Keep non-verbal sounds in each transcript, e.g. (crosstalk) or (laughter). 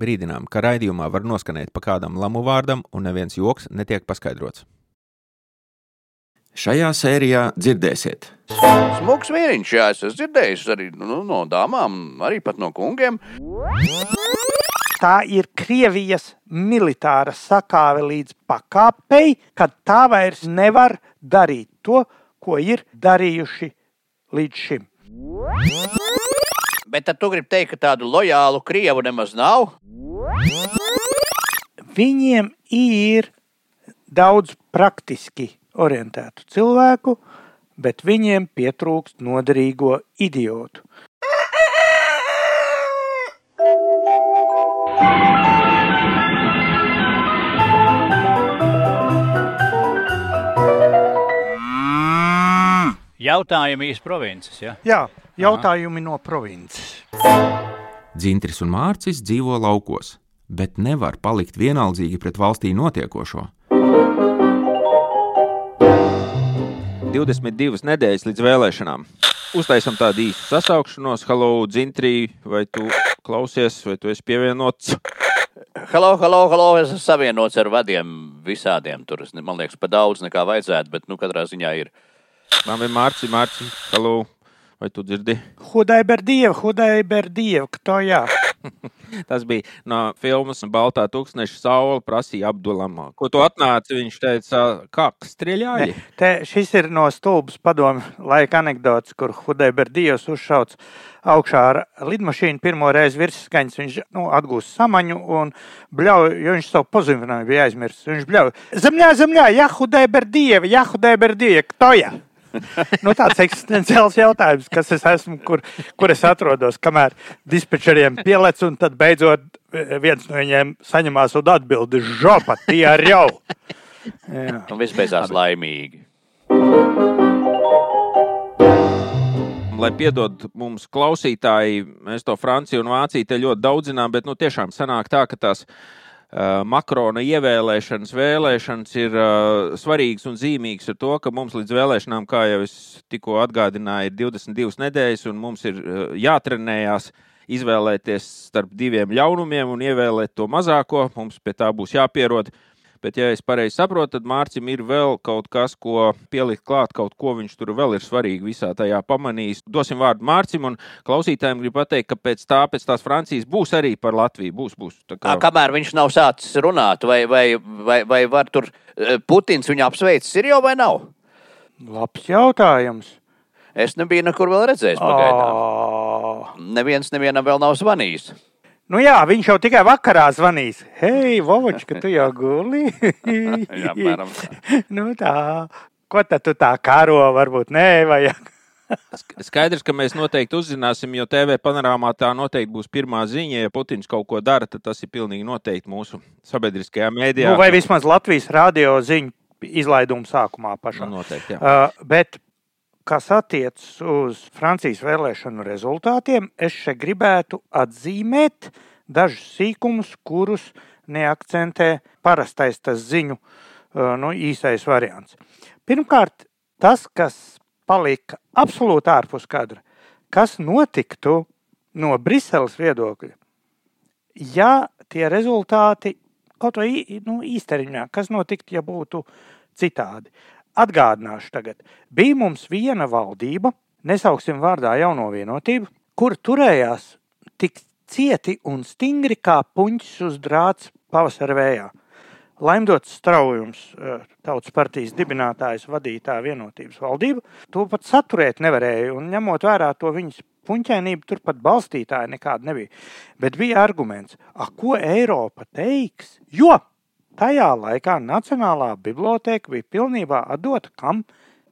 Brīdinām, ka raidījumā var noskanēt pa kādam lamu vārdam, un neviens joks netiek paskaidrots. Šajā sērijā dzirdēsiet. Smuks vīriņš, jā, es esmu dzirdējis arī nu, no dāmām, arī pat no kungiem. Tā ir Krievijas militāra sakāve līdz pakāpei, kad tā vairs nevar darīt to, ko ir darījuši līdz šim. Bet tad tu gribi teikt, ka tādu lojālu krievu nemaz nav? Viņiem ir daudz praktiski orientētu cilvēku, bet viņiem pietrūkst noderīgo idiotu. Jautājumi īsi provinces. Ja? Jā, jautājumi no provinces. Dzintris un Mārcis dzīvo laukos, bet nevar palikt vienaldzīgi pret valstī notiekošo. 22 nedēļas līdz vēlēšanām. Uztaisam tādu īsu sasaukšanos. Halo, Dzintrī, vai tu klausies, vai tu esi pievienots? Halo, halo, halo, es esmu savienots ar vadiem visādiem. Tur, es man liekas, pa daudz nekā vajadzētu, bet, nu, katrā ziņā ir. Man ir Mārcis, Mārcis, halo, vai tu dzirdi? Hudai berdiev, hudai berdiev, kto jā. (laughs) Tas bija no filmas Baltā tūkstneša saule, prasīja Abdulam. Ko tu atnāci? Viņš teica, kā strēļāji. Te, šis ir no stulbas padomu laika anekdots, kur Hudai berdijos uzšauts augšā ar lidmašīnu pirmo reizi virsskaņas. Viņš nu, atgūst samaņu un bļauj, jo viņš savu pozivinājumu bija aizmirsis. Viņš bļauj, zemļā, zemļā, ja Hudai berdiev, ja Hudai berdiev, kto jā. (laughs) nu, tāds eksistenciāls jautājums, kas es esmu, kur, kur es atrodos, kamēr dispečeriem pielec, un tad beidzot eh, viens no viņiem saņemās un atbildi žopa, tie ar jau. (laughs) Jā. Un viss beidzās laimīgi. Lai piedod mums klausītāji, mēs to Franciju un Vāciju te ļoti daudzinām, bet nu, tiešām sanāk tā, ka tās Makrona ievēlēšanas, vēlēšanas ir uh, svarīgas un zīmīgas ar to, ka mums līdz vēlēšanām, kā jau es tikko atgādināju, ir 22 nedēļas, un mums ir uh, jātrenējās izvēlēties starp diviem ļaunumiem un ievēlēt to mazāko. Mums pie tā būs jāpierod. Bet, ja es pareizi saprotu, tad Mārcis ir vēl kaut kas, ko pielikt klāt, kaut ko viņš tur vēl ir svarīgi visā tajā pamanījis. Dosim vārdu Mārcim, un klausītājiem gribu pateikt, ka pēc tā, pēc tās Francijas būs arī par Latviju. Būs, būs. Tā Kā... Kamēr viņš nav sācis runāt, vai, vai, vai, vai var tur Putins viņu apsveicis, ir jau vai nav? Labs jautājums. Es nebiju nekur vēl redzējis. Pagaidām. Oh. Neviens nevienam vēl nav zvanījis. Nu jā, viņš jau tikai vakarā zvanīs. Hei, Vovočka, tu jau guli? (laughs) Jā, apmēram tā. (laughs) nu tā, ko tad tu tā karo, varbūt nē, vajag. Skaidrs, ka mēs noteikti uzzināsim, jo TV panorāmā tā noteikti būs pirmā ziņa. Ja Putins kaut ko dara, tad tas ir pilnīgi noteikti mūsu sabiedriskajā mēdījā. Nu, vai vismaz Latvijas radio ziņu izlaiduma sākumā pašā. Nu, noteikti, jā. Uh, bet, kas attiecas uz Francijas vēlēšanu rezultātiem, es šeit gribētu atzīmēt dažus sīkumus, kurus neakcentē parastais tas ziņu nu, īsais variants. Pirmkārt, tas, kas palika absolūti ārpus kadra, kas notiktu no Briseles viedokļa, ja tie rezultāti kaut vai nu, īstermiņā, kas notiktu, ja būtu citādi. Atgādināšu tagad, bija mums viena valdība, nesauksim vārdā jauno vienotību, kur turējās tik cieti un stingri kā puņķis uz drāts pavasara vējā. Laimdots straujums, eh, tautas partijas dibinātājs vadīja tā vienotības valdību, to pat saturēt nevarēja, un ņemot vērā to viņas puņķēnību, tur pat balstītāji nekāda nebija. Bet bija arguments, a, ko Eiropa teiks, jo tajā laikā Nacionālā biblioteka bija pilnībā atdota kam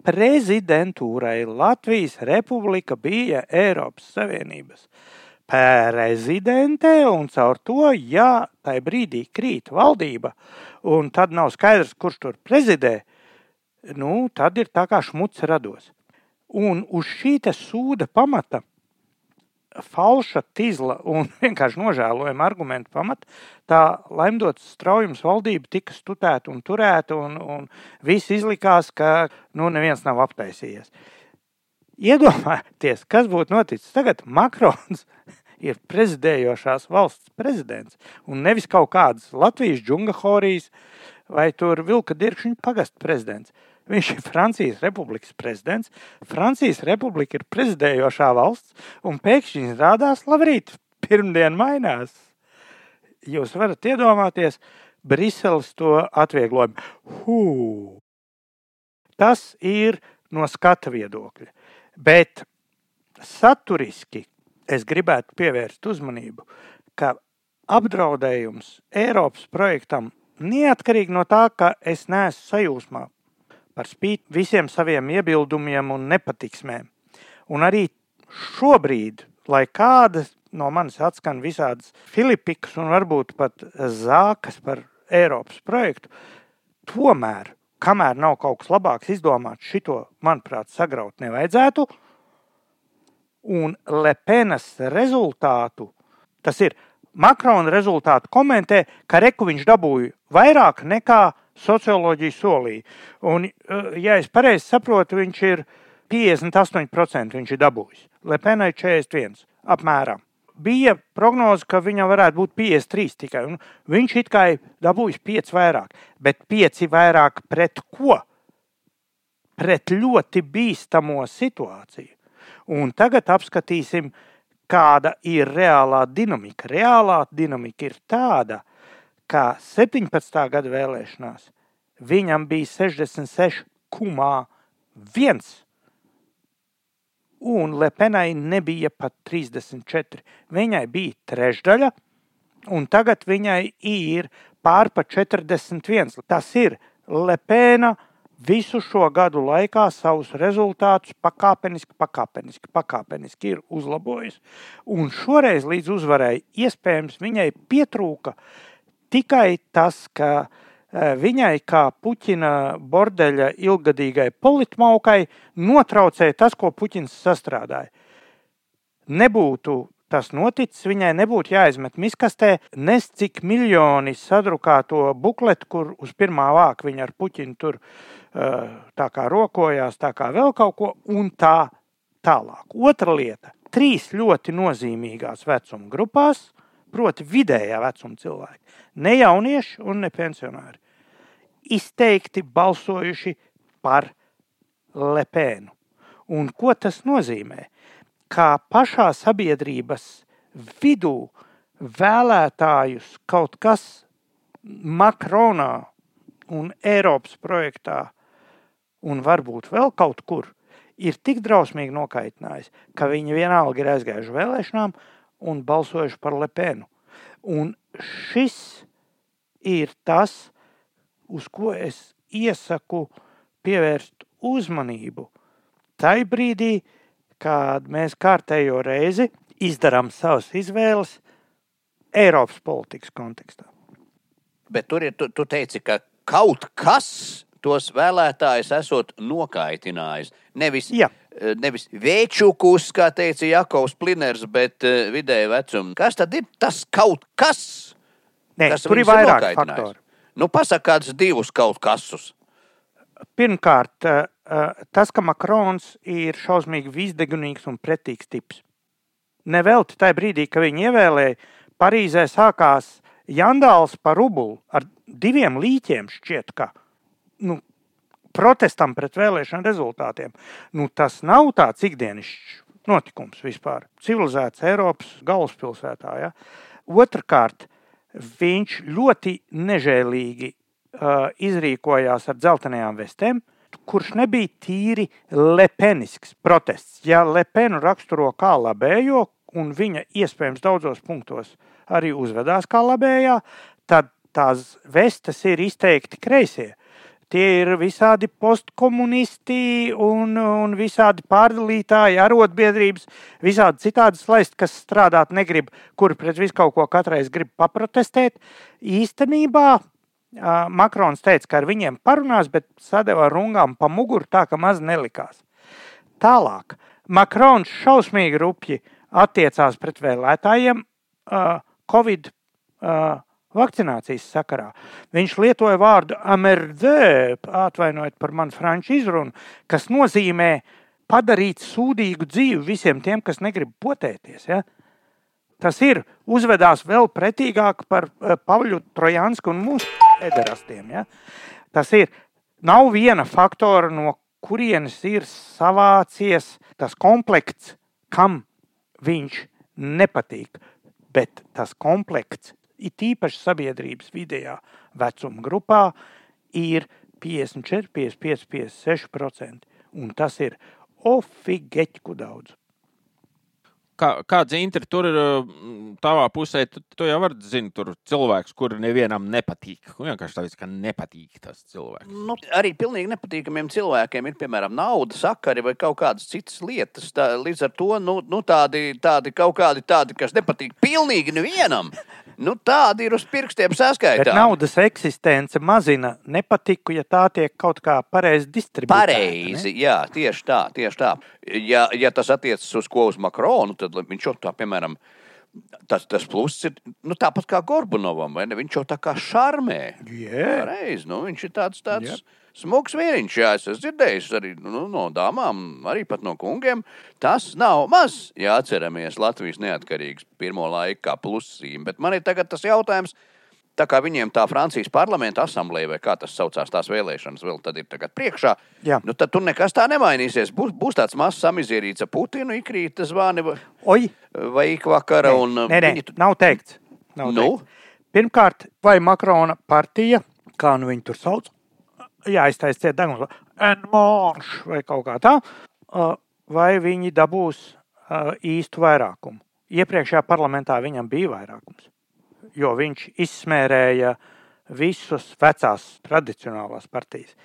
prezidentūrai. Latvijas republika bija Eiropas Savienības prezidente, un caur to, ja tajā brīdī krīt valdība, un tad nav skaidrs, kurš tur prezidē, nu, tad ir tā kā šmuts rados. Un uz šī sūda pamata, falša, tīzla un (laughs) vienkārši nožēlojama argumentu pamata, tā laimdots straujums valdība tika studēta un turēta, un, un viss izlikās, ka nu, neviens nav aptaisījies. Iedomājieties, kas būtu noticis tagad. Makrons (laughs) ir prezidējošās valsts prezidents un nevis kaut kādas Latvijas džungahorijas vai tur vilka dirkšņa pagastu prezidents. Viņš ir Francijas republikas prezidents. Francijas republika ir prezidējošā valsts, un pēkšņi rādās, labrīt, pirmdien mainās. Jūs varat iedomāties, Briseles to atvieglojumu. Hū! Tas ir no skata viedokļa. Bet saturiski es gribētu pievērst uzmanību, ka apdraudējums Eiropas projektam neatkarīgi no tā, ka es neesmu sajūsmā par spīti visiem saviem iebildumiem un nepatiksmēm. Un arī šobrīd, lai kādas no manis atskan visādas filipikas un varbūt pat zākas par Eiropas projektu, tomēr, kamēr nav kaut kas labāks izdomāts, šito, manuprāt, sagraut nevajadzētu. Un Lepenas rezultātu, tas ir Makrona rezultātu komentē, ka Reku viņš dabūja vairāk nekā socioloģija solīja. Un, eh, ja es pareizi saprotu, viņš ir 58% viņš ir dabūjis. Lepenai 41 apmēram. Bija prognoze, ka viņam varētu būt 53 tikai. Un viņš it kā ir dabūjis 5 vairāk, bet 5 vairāk pret ko? Pret ļoti bīstamo situāciju. Un tagad apskatīsim, kāda ir reālā dinamika. Reālā dinamika ir tāda, kā 17. gada vēlēšanās viņam bija 66,1. Un Lepenai nebija pat 34. Viņai bija trešdaļa, un tagad viņai ir pārpa 41. Tas ir Lepena visu šo gadu laikā savus rezultātus pakāpeniski, pakāpeniski, pakāpeniski ir uzlabojusi. Un šoreiz līdz uzvarai iespējams viņai pietrūka uh, tikai tas, ka e, viņai, kā Puķina bordeļa ilgadīgai politmaukai, notraucēja tas, ko Puķins sastrādāja. Nebūtu tas noticis, viņai nebūtu jāizmet miskastē, nes cik miljoni sadrukāto bukletu, kur uz pirmā vāka viņa ar Puķinu tur e, tā kā rokojās, tā kā vēl kaut ko, un tā tālāk. Otra lieta - trīs ļoti nozīmīgās vecuma grupās, proti vidējā vecuma cilvēki ne jaunieši un ne pensionāri, izteikti balsojuši par Lepēnu. Un ko tas nozīmē? Kā pašā sabiedrības vidū vēlētājus kaut kas Makronā un Eiropas projektā, un varbūt vēl kaut kur, ir tik drausmīgi nokaitinājis, ka viņi vienalga ir aizgājuši vēlēšanām un balsojuši par Lepēnu. Un šis ir tas, uz ko es iesaku pievērst uzmanību. Tai brīdī, kad mēs kārtējo reizi izdarām savas izvēles Eiropas politikas kontekstā. Bet tur ir, tu, tu teici, ka kaut kas tos vēlētājus esot nokaitinājis. Nevis, Jā. Nevis vēčukus, kā teica Jakovs Pliners, bet uh, vidēji vecuma. Kas tad ir tas kaut kas? Nē, kas tur ir vairāk faktoru. Nu, Pasaka kādus divus kaut kasus. Pirmkārt, eh, eh, tas, ka Makrons ir šausmīgi visdegunīgs un pretīgs tips. Nevelti tajā brīdī, kad viņi ievēlēja, Parīzē sākās jandāls par rubulu ar diviem līķiem šķiet, ka nu, protestam pret vēlēšanu rezultātiem. Nu, tas nav tāds ikdienišķs notikums vispār. Civilizēts Eiropas galvaspilsētā. Ja? Otrakārt, viņš ļoti nežēlīgi uh, izrīkojās ar dzeltenajām vestēm, kurš nebija tīri lepenisks protests. Ja Lepenu raksturo kā labējo, un viņa iespējams daudzos punktos arī uzvedās kā labējā, tad tās vestes ir izteikti kreisie. Tie ir visādi postkomunisti un, un visādi pārdalītāji, arotbiedrības, visādi citādi slēsti, kas strādāt negrib, kuri pret visu kaut ko katreiz grib paprotestēt. Īstenībā Makrons teica, ka ar viņiem parunās, bet sadeva rungām pa muguru tā, ka maz nelikās. Tālāk, Makrons šausmīgi rupji attiecās pret vēlētājiem Covid vakcinācijas sakarā. Viņš lietoja vārdu amerdē, atvainojiet par manu franču izrunu, kas nozīmē padarīt sūdīgu dzīvi visiem tiem, kas negrib potēties. Ja? tas ir uzvedās vēl pretīgāk par uh, Pāvļu Trojānsku un mūsu ederastiem. Ja? Tas ir, nav viena faktora, no kurienes ir savācies tas komplekts, kam viņš nepatīk. Bet tas komplekts, it īpaši sabiedrības vidējā vecuma grupā, ir 54, 55, 56%. Un tas ir ofigeķu daudz. Kā, kā dzintri tur ir tavā pusē, tu, tu jau vari zināt, tur cilvēks, kuri nevienam nepatīk. Vienkārši tāpēc, ka nepatīk tas cilvēks. Nu, arī pilnīgi nepatīkamiem cilvēkiem ir, piemēram, nauda, sakari vai kaut kādas citas lietas. Tā, līdz ar to nu, nu, tādi, tādi kaut kādi tādi, kas nepatīk pilnīgi nevienam. Nu, tādi ir uz pirkstiem saskaitām. Naudas eksistence mazina nepatiku, ja tā tiek kaut kā pareizi distribuēta. Pareizi, ne? jā, tieši tā, tieši tā. Ja, ja tas attiecas uz ko uz Makronu, tad viņš jau tā, piemēram, tas, tas pluss ir nu, tāpat kā Gorbunovam, vai ne? Viņš jau tā kā šarmē. Yeah. Pareizi, nu, viņš ir tāds, tāds Yep. Smuks vīriņš, jā, es esmu dzirdējis arī nu, no dāmām, arī pat no kungiem. Tas nav maz, ja atceramies Latvijas neatkarīgas pirmo laiku plusīm, bet man ir tagad tas jautājums. Tā kā viņiem tā Francijas parlamenta asambleja, vai kā tas saucās, tās vēlēšanas vēl tad ir tagad priekšā, Jā. nu tad tur nekas tā nemainīsies. Būs, būs tāds mazs samizierīts ar Putinu, ikrīt zvani Oi, vai ik vakara. Un, uh, nē, nē, viņi nav teikts. Nav Nu? teikts. Pirmkārt, vai Makrona partija, kā nu viņi tur sauc, jāiztaisa ciet deguna, enmonš vai kaut kā tā, vai viņi dabūs īstu vairākumu. Iepriekšējā parlamentā viņam bija vairākums, jo viņš izsmērēja visus vecās tradicionālās partijas.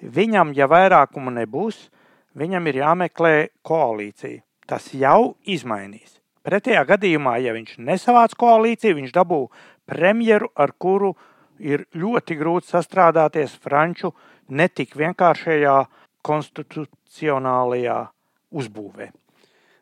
Viņam, ja vairākumu nebūs, viņam ir jāmeklē koalīcija. Tas jau izmainīs. Pretējā gadījumā, ja viņš nesavāc koalīciju, viņš dabū premjeru, ar kuru ir ļoti grūti sastrādāties franču netik vienkāršajā konstitucionālajā uzbūvē.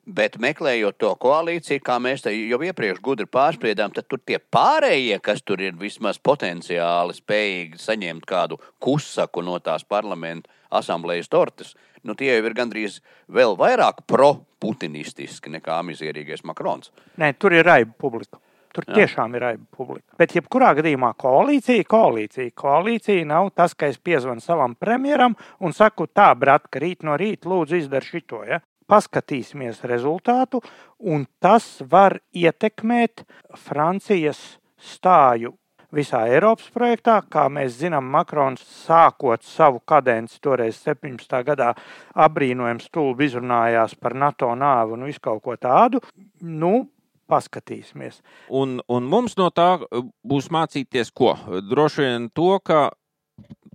Bet meklējot to koalīciju, kā mēs te jau iepriekš gudri pārspriedām, tad tur tie pārējie, kas tur ir vismaz potenciāli spējīgi saņemt kādu kusaku no tās parlamenta asamblējas tortes, nu tie jau ir gandrīz vēl vairāk pro-putinistiski nekā mizierīgais Makrons. Nē, tur ir raiba publika. Tur Jā. Tiešām ir raiba publika. Bet, jebkurā gadījumā, koalīcija, koalīcija, koalīcija nav tas, ka es piezvanu savam premjeram un saku, tā, brat, ka rīt no rīta lūdzu izdara šito. Ja? Paskatīsimies rezultātu, un tas var ietekmēt Francijas stāju visā Eiropas projektā. Kā mēs zinām, Makrons sākot savu kadenci, toreiz 17. gadā, apbrīnojami stulbi izrunājās par NATO nāvi un visu kaut ko tādu. Nu, paskatīsimies. Un, un mums no tā uh, būs mācīties, ko? Droši vien to, ka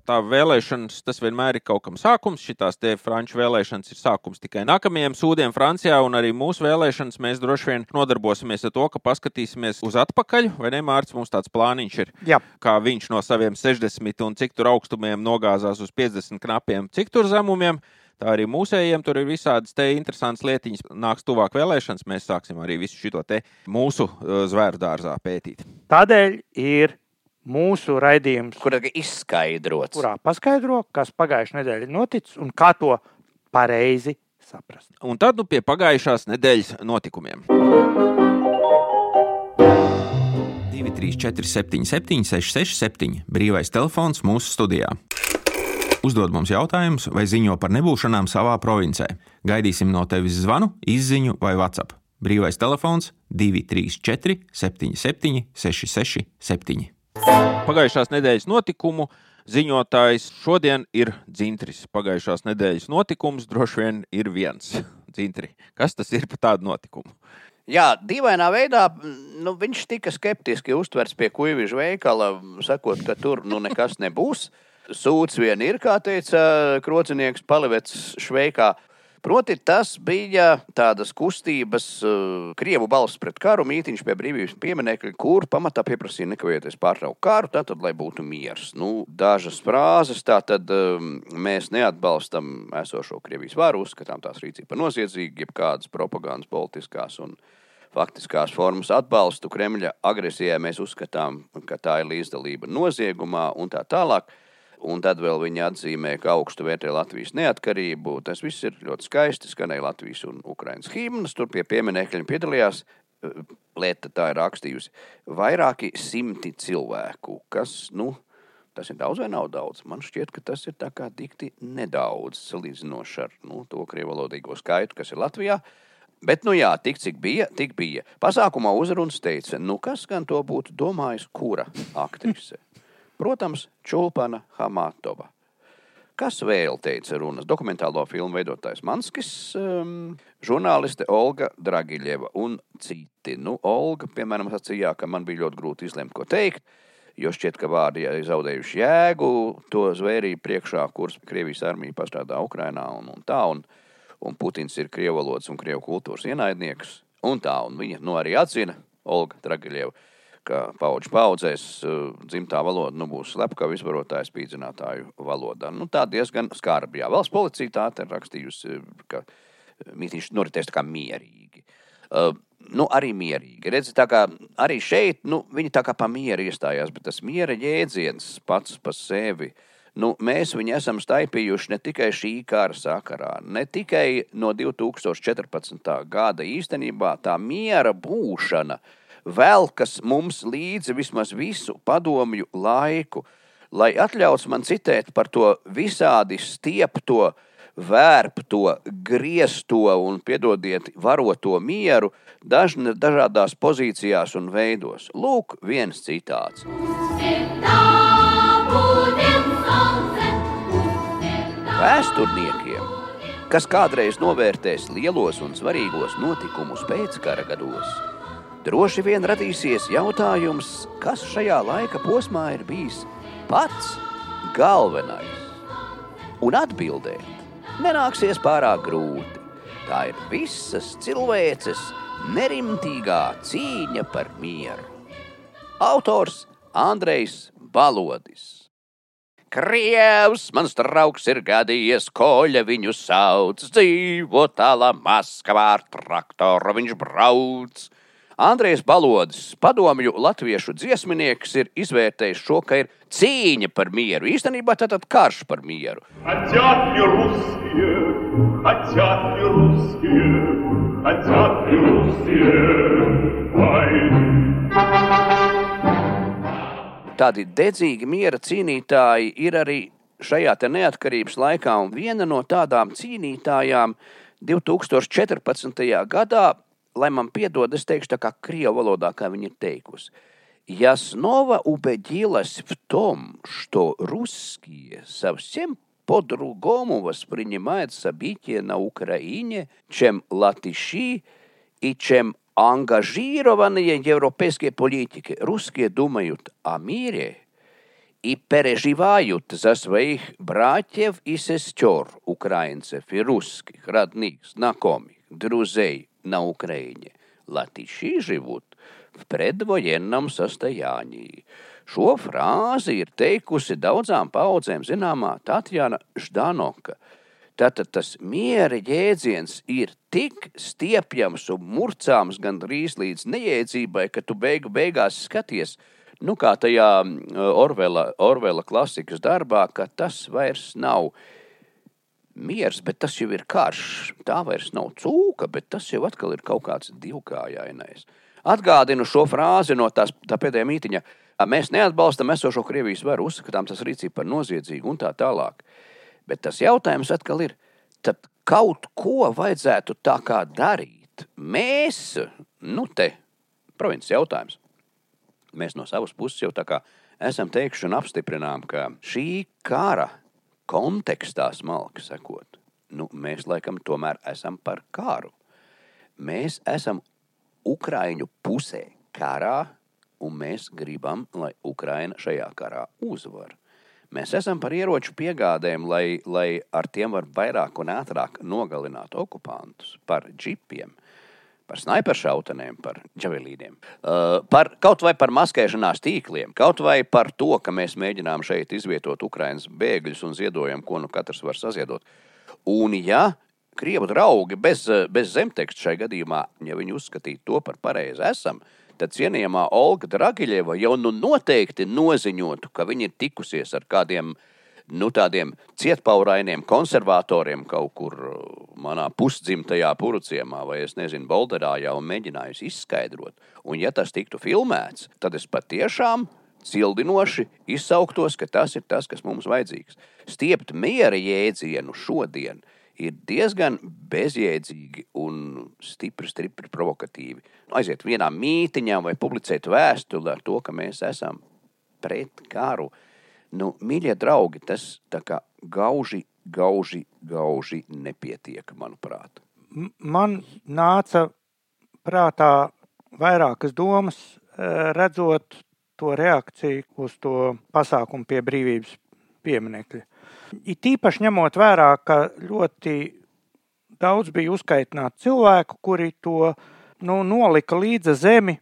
tā vēlēšanas, tas vienmēr ir kaut kam sākums. Šitās te franču vēlēšanas ir sākums tikai nākamajiem sūdiem Francijā, un arī mūsu vēlēšanas mēs droši vien nodarbosimies ar to, ka paskatīsimies uz atpakaļ, vai ne, Mārcis, mums tāds plāniņš ir, Jā. kā viņš no saviem 60 un cik tur augstumiem nogāzās uz 50 knapiem, cik tur zemumiem. Tā arī mūsējiem tur ir visādas te interesantas lietiņas. Nāks tuvāk vēlēšanas, mēs sāksim arī visu šo te mūsu uh, zvēru dārzā pētīt. Tādēļ ir mūsu raidījums, Kur izskaidrots? kurā paskaidro, kas pagājušajā nedēļā ir noticis un kā to pareizi saprast. Un tad nu, pie pagājušās nedēļas notikumiem. 2, 3, 4, 7, 7, 6, 6, 7. Brīvais telefons mūsu studijā. Uzdod mums jautājumus vai ziņo par nebūšanām savā provincē. Gaidīsim no tevis zvanu, izziņu vai WhatsApp. Brīvais telefons 234 77 66 7. Pagājušās nedēļas notikumu ziņotājs šodien ir Dzintris. Pagājušās nedēļas notikums droši vien ir viens. Dzintri, kas tas ir par tādu notikumu? Jā, dīvainā veidā nu, viņš tika skeptiski uztverts pie kuģa veikala, sakot, ka tur nu, nekas nebūs. Sūds vien ir, kā teica krocinieks Palivets Šveikā. Proti, tas bija tādas kustības, uh, krievu balss pret karu mītīņš pie brīvības pieminiekļa, kur pamatā pieprasīja nekavēties pārtraukt karu, tātad, lai būtu miers. Nu, dažas frāzes, tātad um, mēs neatbalstam esošo Krievijas varu, uzskatām tās rīcību par noziedzīgu, jebkādas propagandas politiskās un faktiskās formas atbalstu Kremļa agresijai mēs uzskatām, ka tā ir līdzdalība noziegumā un tā tālāk. Un tad vēl viņi atzīmē, ka augstu vērtē Latvijas neatkarību. Tas viss ir ļoti skaisti. Skanēja Latvijas un Ukraiņas himnas. Tur pie pieminiekļiem piedalījās lieta tā ir rakstījusi. Vairāki simti cilvēku, kas, nu, tas ir daudz vai nav daudz. Man šķiet, ka tas ir tā kā dikti nedaudz salīdzinoši ar nu, to krievalodīgo skaitu, kas ir Latvijā. Bet, nu jā, tik cik bija, tik bija. Pasākumā uzrunas teica, nu kas gan to būtu domājis, kura aktrise? Protams, Čulpana Hamatova. Kas vēl teica runas? Dokumentālo filmu veidotājs Manskis, um, žurnāliste Olga Dragiļeva un citi. Nu, Olga, piemēram, sacīja, ka man bija ļoti grūti izlemt, ko teikt, jo šķiet, ka vārdi ir zaudējuši jēgu to zvērību priekšā, kuras Krievijas armija pastrādā Ukrainā un, un tā. Un, un Putins ir krievu valodas un krievu kultūras ienaidnieks. Un tā, un viņa nu, arī atzina, Olga Dragaļeva, ka paudžu paudzēs uh, dzimtā valoda nu, būs slepkava izvarotāja spīdzinātāju valodā. Nu, tā diezgan skarbi. Jā, valsts policija tā ir rakstījusi, ka mītīši noritēs tā kā mierīgi. Uh, nu, arī mierīgi. Redzi, kā arī šeit, nu, viņi tā kā pa mieru iestājās, bet tas miera jēdziens pats par sevi uh, nu, mēs viņu esam staipījuši ne tikai šī kara sakarā, ne tikai no 2014. gada. Īstenībā tā miera būšana velkas mums līdzi vismaz visu padomju laiku. Lai atļauts man citēt par to visādi stiepto, vērpto, griezto un, piedodiet, varoto mieru dažna, dažādās pozīcijās un veidos. Lūk, viens citāts. Vēsturniekiem, kas kādreiz novērtēs lielos un svarīgos notikumus pēckara gados, droši vien radīsies jautājums, kas šajā laika posmā ir bijis pats galvenais. Un atbildēt nenāksies pārāk grūti. Tā ir visas cilvēces nerimtīgā cīņa par mieru. Autors Andrejs Balodis. Krievs, mans draugs ir gadījies, koļa viņu sauc, dzīvo tālā Maskavā ar traktoru viņš brauc. Andrejs Balodis, padomju latviešu dziesminieks, ir izvērtējis šo, ka ir cīņa par mieru. Īstenībā tā ir karš par mieru. Atjātņi ruskie, atjātņi ruskie, atjātņi ruskie, vai. Tādi dedzīgi miera cīnītāji ir arī šajā neatkarības laikā, un viena no tādām cīnītājām 2014. gadā lai man piedod, es teikšu tā kā krievu valodā, kā viņa ir teikusi. Я снова убедилась в том, что русские совсем по-другому воспринимают события на Украине, чем латыши и чем ангажированные европейские политики, русские думают о мире и переживают за своих братьев и сестер, украинцев и русских, родных, знакомых, друзей на Украине. Латыши живут в предвоенном состоянии. Šo frāzi ir teikusi daudzām paudzēm zināmā Tatjana Ždanoka – Tātad tas miera jēdziens ir tik stiepjams un murcāms gandrīz līdz neiedzībai, ka tu beigu beigās skaties, nu kā tajā Orvela, Orvela klasikas darbā, ka tas vairs nav miers, bet tas jau ir karš. Tā vairs nav cūka, bet tas jau atkal ir kaut kāds divkājainais. Atgādinu šo frāzi no tās, tā pēdējā mītiņa. Mēs neatbalstam esošo Krievijas varu, uzskatām tas rīcību par noziedzīgu un tā tālāk. Bet tas jautājums atkal ir, tad kaut ko vajadzētu tā kā darīt. Mēs, nu te, provinces jautājums, mēs no savas puses jau tā kā esam teikuši un apstiprinām, ka šī kara kontekstā smalki sakot, nu, mēs laikam tomēr esam par karu. Mēs esam Ukraiņu pusē karā, un mēs gribam, lai Ukraina šajā karā uzvar. Mēs esam par ieroču piegādēm, lai, lai ar tiem var vairāk un ātrāk nogalināt okupantus, par džipiem, par sniperšautenēm, par džavelīdiem, uh, par, kaut vai par maskēšanās tīkliem, kaut vai par to, ka mēs mēģinām šeit izvietot Ukraiņas bēgļus un ziedojam, ko nu katrs var saziedot. Un, ja krievu draugi bez, bez zemteksta šai gadījumā, ja viņi uzskatītu to par pareizi, esam, tad cienījamā Olga Dragiļeva jau nu noteikti noziņotu, ka viņa ir tikusies ar kādiem nu, tādiem cietpaurainiem konservatoriem kaut kur uh, manā pusdzimtajā puruciemā, vai es nezinu, Bolderā jau mēģinājusi izskaidrot. Un, ja tas tiktu filmēts, tad es patiešām cildinoši izsauktos, ka tas ir tas, kas mums vajadzīgs. Stiept miera jēdzienu šodien ir diezgan bezjēdzīgi un stipri, stipri provokatīvi. Aiziet vienā mītiņā vai publicēt vēstuli ar to, ka mēs esam pret karu. Nu, mīļie draugi, tas tā kā gauži, gauži, gauži nepietiek, manuprāt. Man nāca prātā vairākas domas, eh, redzot to reakciju uz to pasākumu pie brīvības pieminekļa. It īpaši ņemot vērā, ka ļoti daudz bija uzskaitināti cilvēku, kuri to nu, nolika līdzi zemi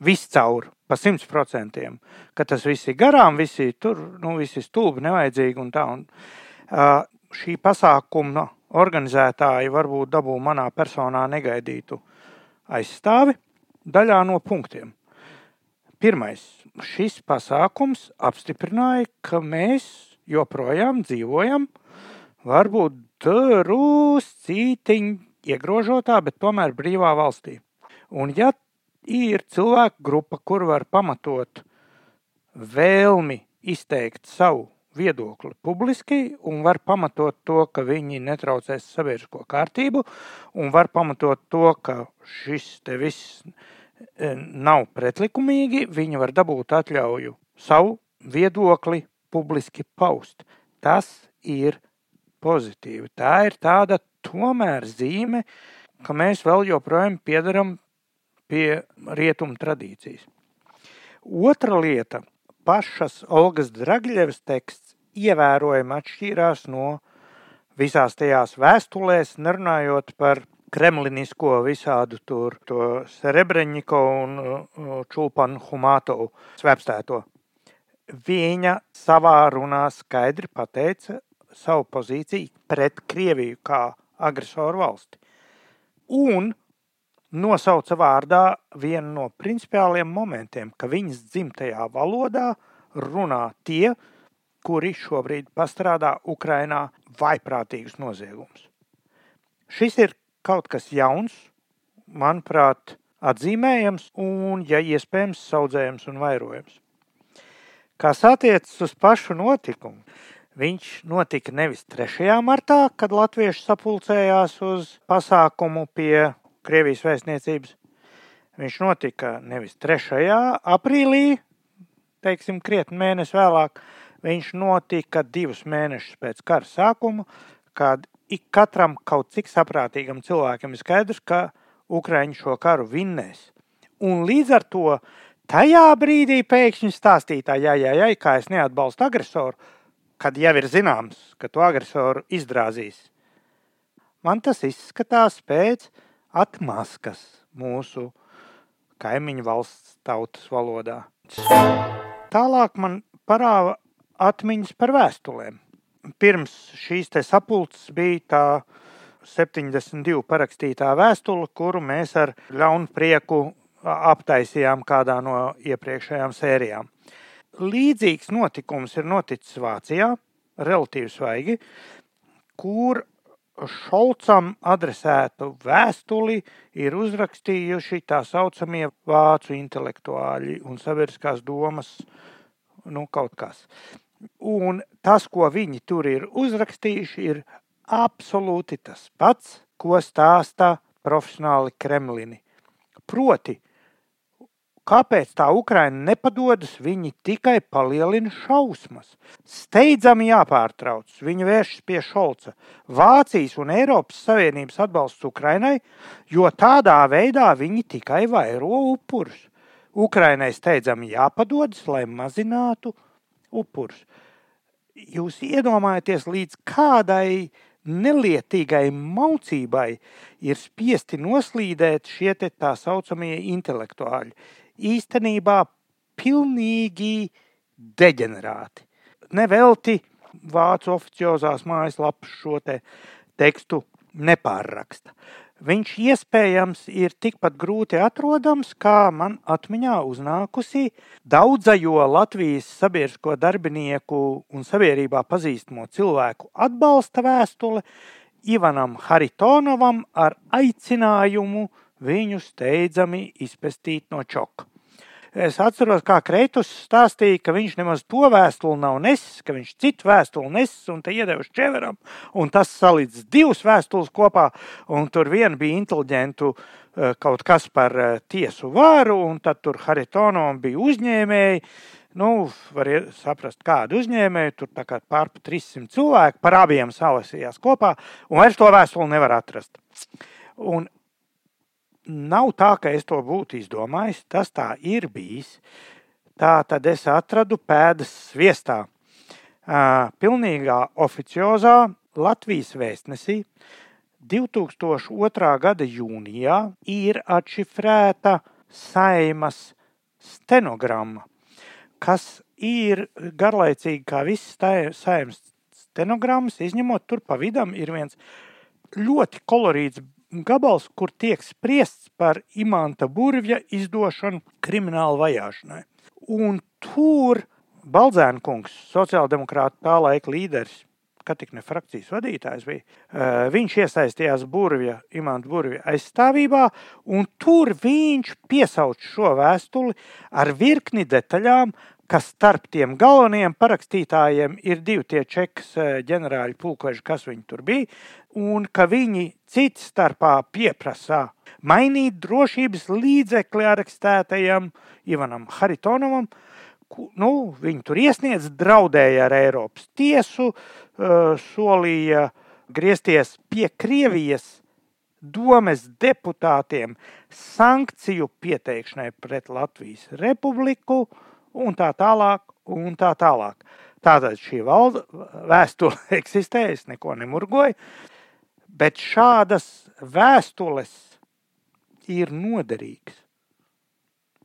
viscaur, pa simt procentiem. Ka tas viss ir garām, visi tur, nu, visi stulbi, nevajadzīgi un tā. Un, uh, šī pasākuma organizētāji varbūt dabū manā personā negaidītu aizstāvi daļā no punktiem. Pirmais, šis pasākums apstiprināja, ka mēs joprojām dzīvojam, varbūt druscītiņ iegrožotā, bet tomēr brīvā valstī. Un ja ir cilvēku grupa, kur var pamatot vēlmi izteikt savu viedokli publiski un var pamatot to, ka viņi netraucēs sabiedrisko kārtību un var pamatot to, ka šis te viss e, nav pretlikumīgi, viņi var dabūt atļauju savu viedokli publiski paust. Tas ir pozitīvi. Tā ir tāda tomēr zīme, ka mēs vēl joprojām piedaram pie rietumu tradīcijas. Otra lieta - pašas Olgas Dragļevas teksts ievērojami atšķīrās no visās tajās vēstulēs, nerunājot par kremlinisko visādu tur, to Serebreņiko un Čulpanu Humātovu svepstēto viņa savā runā skaidri pateica savu pozīciju pret Krieviju kā agresoru valsti. Un nosauca vārdā vienu no principiāliem momentiem, ka viņas dzimtajā valodā runā tie, kuri šobrīd pastrādā Ukrainā vaiprātīgus noziegumus. Šis ir kaut kas jauns, manuprāt, atzīmējams un, ja iespējams, saudzējams un vairojams. Kas attiecas uz pašu notikumu, viņš notika nevis 3. martā, kad latvieši sapulcējās uz pasākumu pie Krievijas vēstniecības. Viņš notika nevis 3. aprīlī, teiksim, krietni mēnesi vēlāk, viņš notika divus mēnešus pēc kara sākuma, kad ik katram kaut cik saprātīgam cilvēkam ir skaidrs, ka Ukraiņi šo karu vinnēs. Un līdz ar to Tajā brīdī pēkšņi stāstītā, jā, jā, jā, kā es neatbalstu agresoru, kad jau ir zināms, ka to agresoru izdrāzīs. Man tas izskatās pēc atmaskas mūsu kaimiņu valsts tautas valodā. Tālāk man parāva atmiņas par vēstulēm. Pirms šīs te sapulces bija tā 72 parakstītā vēstule, kuru mēs ar ļaunu prieku aptaisījām kādā no iepriekšējām sērijām. Līdzīgs notikums ir noticis Vācijā, relatīvi svaigi, kur Šolcam adresētu vēstuli ir uzrakstījuši tā saucamie vācu intelektuāļi un sabiedriskās domas, nu, kaut kas. Un tas, ko viņi tur ir uzrakstījuši, ir absolūti tas pats, ko stāsta profesionāli Kremlini. Proti, Kāpēc tā Ukraina nepadodas? Viņi tikai palielina šausmas. Steidzami jāpārtrauc. Viņi vēršas pie Šolca. Vācijas un Eiropas Savienības atbalsts Ukrainai, jo tādā veidā viņi tikai vairo upurus. Ukrainai steidzami jāpadodas, lai mazinātu upurus. Jūs iedomājaties, līdz kādai nelietīgai maucībai ir spiesti noslīdēt šie tā saucamie intelektuāļi īstenībā pilnīgi deģenerāti. Nevelti vācu oficiozās mājaslapas šo te tekstu nepārraksta. viņš iespējams ir tikpat grūti atrodams, kā man atmiņā uznākusi daudzajo Latvijas sabiedrisko darbinieku un sabiedrībā pazīstamo cilvēku atbalsta vēstule Ivanam Haritonovam ar aicinājumu viņu steidzami izpestīt no čoka. Es atceros, kā Kreitus stāstīja, ka viņš nemaz to vēstuli nav nesis, ka viņš citu vēstuli nesis un te iedevis Čeveram. Un tas salīdz divas vēstules kopā, un tur viena bija inteliģentu eh, kaut kas par eh, tiesu varu, un tad tur Haritonom bija uzņēmēji. Nu, var saprast, kādu uzņēmēju tur tā kā pārpa 300 cilvēku par abiem salasījās kopā, un vairs to vēstuli nevar atrast. Un nav tā, ka es to būtu izdomājis. Tas tā ir bijis. Tā tad es atradu pēdas sviestā. Pilnīgā oficiozā Latvijas vēstnesī 2002. gada jūnijā ir atšifrēta saimas stenogramma, kas ir garlaicīga kā viss saimas stenogrammas, izņemot tur pa vidam ir viens ļoti kolorīts gabals, kur tiek spriests par imanta burvja izdošanu krimināla vajāšanai. Un tur Baldzēna kungs, sociāldemokrāta tā laika līderis, kad tik ne frakcijas vadītājs bija, viņš iesaistījās burvja, imanta burvja aizstāvībā, un tur viņš piesauc šo vēstuli ar virkni detaļām, ka starp tiem galvenajiem parakstītājiem ir divi tie čekas ģenerāļi pulkveži, kas viņi tur bija, un ka viņi cits starpā pieprasā mainīt drošības līdzekli arekstētajam Ivanam Haritonovam, nu, viņi tur iesniedz, draudēja ar Eiropas tiesu, solīja griezties pie Krievijas domes deputātiem sankciju pieteikšanai pret Latvijas republiku, un tā tālāk, un tā tālāk. Tātad šī valda vēstule (laughs) eksistē, es neko nemurgoju, bet šādas vēstules ir noderīgas.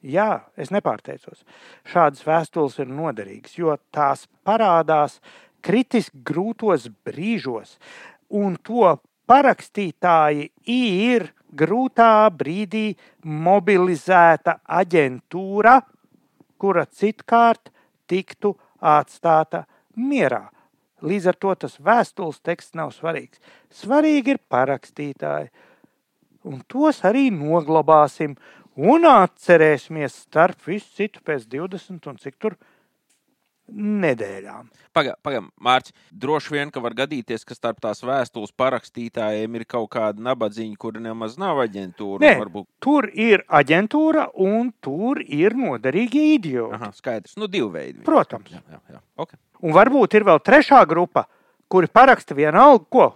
Jā, es nepārteicos. Šādas vēstules ir noderīgas, jo tās parādās kritiski grūtos brīžos, un to parakstītāji ir grūtā brīdī mobilizēta aģentūra, kura citkārt tiktu atstāta mierā. Līdz ar to tas vēstules teksts nav svarīgs. Svarīgi ir parakstītāji, un tos arī noglabāsim un atcerēsimies starp visu citu pēc 20 un cik tur nedēļām. Pagaidām, paga, Mārcis, droši vien, ka var gadīties, ka starp tās vēstules parakstītājiem ir kaut kāda nabadzīņa, kur nemaz nav aģentūra. Nē, varbūt... Tur ir aģentūra un tur ir noderīgi idioti. Aha, skaidrs, nu divi veidi. Protams. Jā, jā, jā. Okay. Un varbūt ir vēl trešā grupa, kuri paraksta vienalga, ko.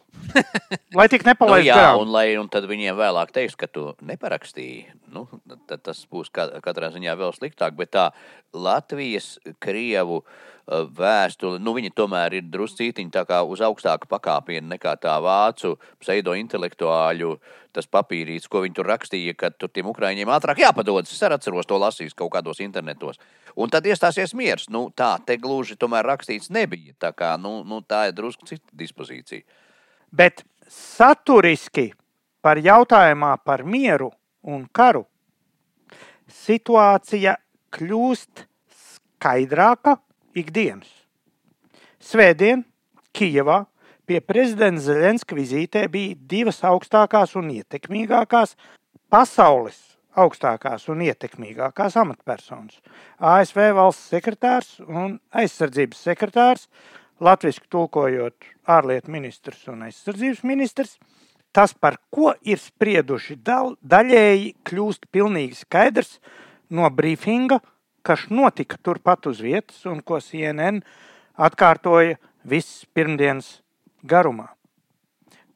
Lai tik nepalaidītu. nu, jā, garām. un, lai, un tad viņiem vēlāk teiks, ka tu neparakstīji. Nu, tad tas būs katrā ziņā vēl sliktāk. Bet tā Latvijas, Krievu uh, vēstule, nu, viņi tomēr ir druscītiņi tā kā uz augstāka pakāpiena nekā tā vācu pseido-intelektuāļu tas papīrīts, ko viņi tur rakstīja, ka tur tiem ukrāņiem ātrāk jāpadodas. Es atceros to lasījis kaut kādos internetos. Un tad iestāsies miers. Nu, tā te gluži tomēr rakstīts nebija. Tā, kā, nu, nu, tā ir drusku cita dispozīcija. Bet saturiski par jautājumā par mieru un karu situācija kļūst skaidrāka ikdienas. Svētdien Kijevā Pie prezidenta Zelenska vizītē bija divas augstākās un ietekmīgākās pasaules augstākās un ietekmīgākās amatpersonas - ASV valsts sekretārs un aizsardzības sekretārs, latviešu tulkojot ārlietu ministrs un aizsardzības ministrs. Tas, par ko ir sprieduši dal, daļēji, kļūst pilnīgi skaidrs no brīfinga, kas notika turpat uz vietas un ko CNN atkārtoja visas pirmdienas garumā.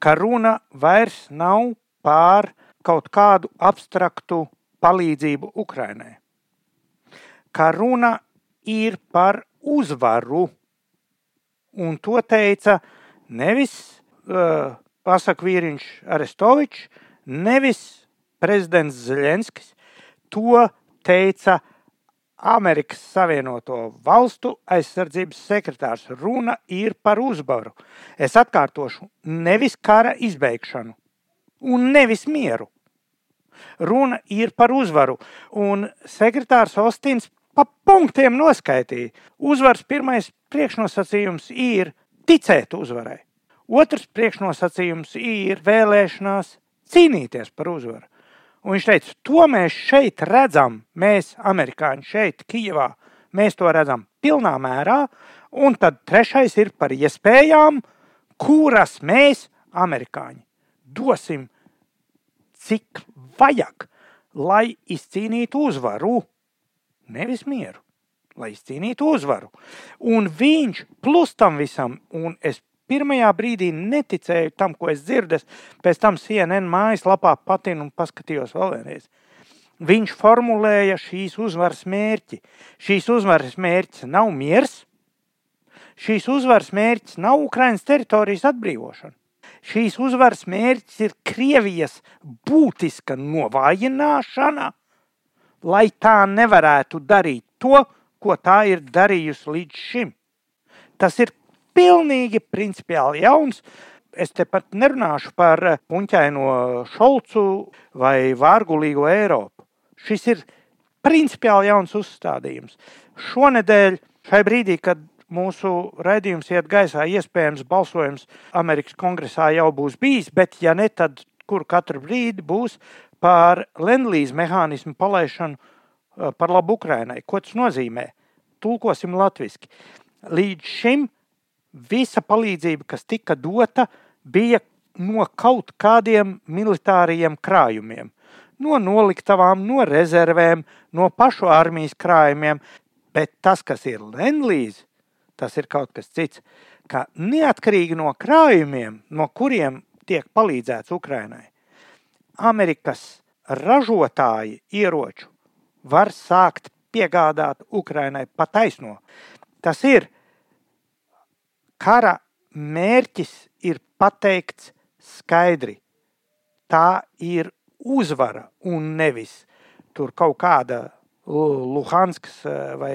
Ka runa vairs nav pār kaut kādu abstraktu palīdzību Ukrainai. Ka runa ir par uzvaru. Un to teica nevis uh, pasak vīriņš Arestovičs, nevis prezidents Zelenskis. To teica Amerikas Savienoto Valstu aizsardzības sekretārs. Runa ir par uzvaru. Es atkārtošu, nevis kara izbeigšanu. un nevis mieru. Runa ir par uzvaru, un sekretārs Ostins pa punktiem noskaitīja. Uzvaras pirmais priekšnosacījums ir ticēt uzvarai. Otrs priekšnosacījums ir vēlēšanās cīnīties par uzvaru. Un viņš teica, to mēs šeit redzam, mēs, amerikāņi, šeit, Kijavā, mēs to redzam pilnā mērā. Un tad trešais ir par iespējām, kuras mēs, amerikāņi, dosim, cik vajag, lai izcīnītu uzvaru. Nevis mieru, lai izcīnītu uzvaru. Un viņš plus tam visam, un es pirmajā brīdī neticēju tam, ko es dzirdēju. Pēc tam CNN mājaslapā patinu un paskatījos vēl vienreiz. Viņš formulēja šīs uzvaras mērķi. Šīs uzvaras mērķis nav miers, šīs uzvaras mērķis nav Ukraiņas teritorijas atbrīvošana. Šīs uzvaras mērķis ir Krievijas būtiska novājināšana, lai tā nevarētu darīt to, ko tā ir darījusi līdz šim. Tas ir pilnīgi principiāli jauns. Es te pat nerunāšu par puņķaino šolcu vai vārgulīgo Eiropu. Šis ir principiāli jauns uzstādījums. Šonedēļ, šai brīdī, kad mūsu raidījums iet gaisā, iespējams, balsojums Amerikas kongresā jau būs bijis, bet ja ne, tad kur katru brīdi būs par Lendlīz mehānismu palaišanu eh, par labu Ukrainai. Ko tas nozīmē? Tulkosim latviski. Līdz šim visa palīdzība, kas tika dota, bija no kaut kādiem militāriem krājumiem. No noliktavām, no rezervēm, no pašu armijas krājumiem. Bet tas, kas ir Lenlīze, tas ir kaut kas cits. Ka neatkarīgi no krājumiem, no kuriem tiek palīdzēts Ukrainai, Amerikas ražotāji ieroču var sākt piegādāt Ukrainai pataisno. Tas ir kara mērķis ir pateikts skaidri. Tā ir uzvara un nevis tur kaut kāda Luhanskas eh, vai,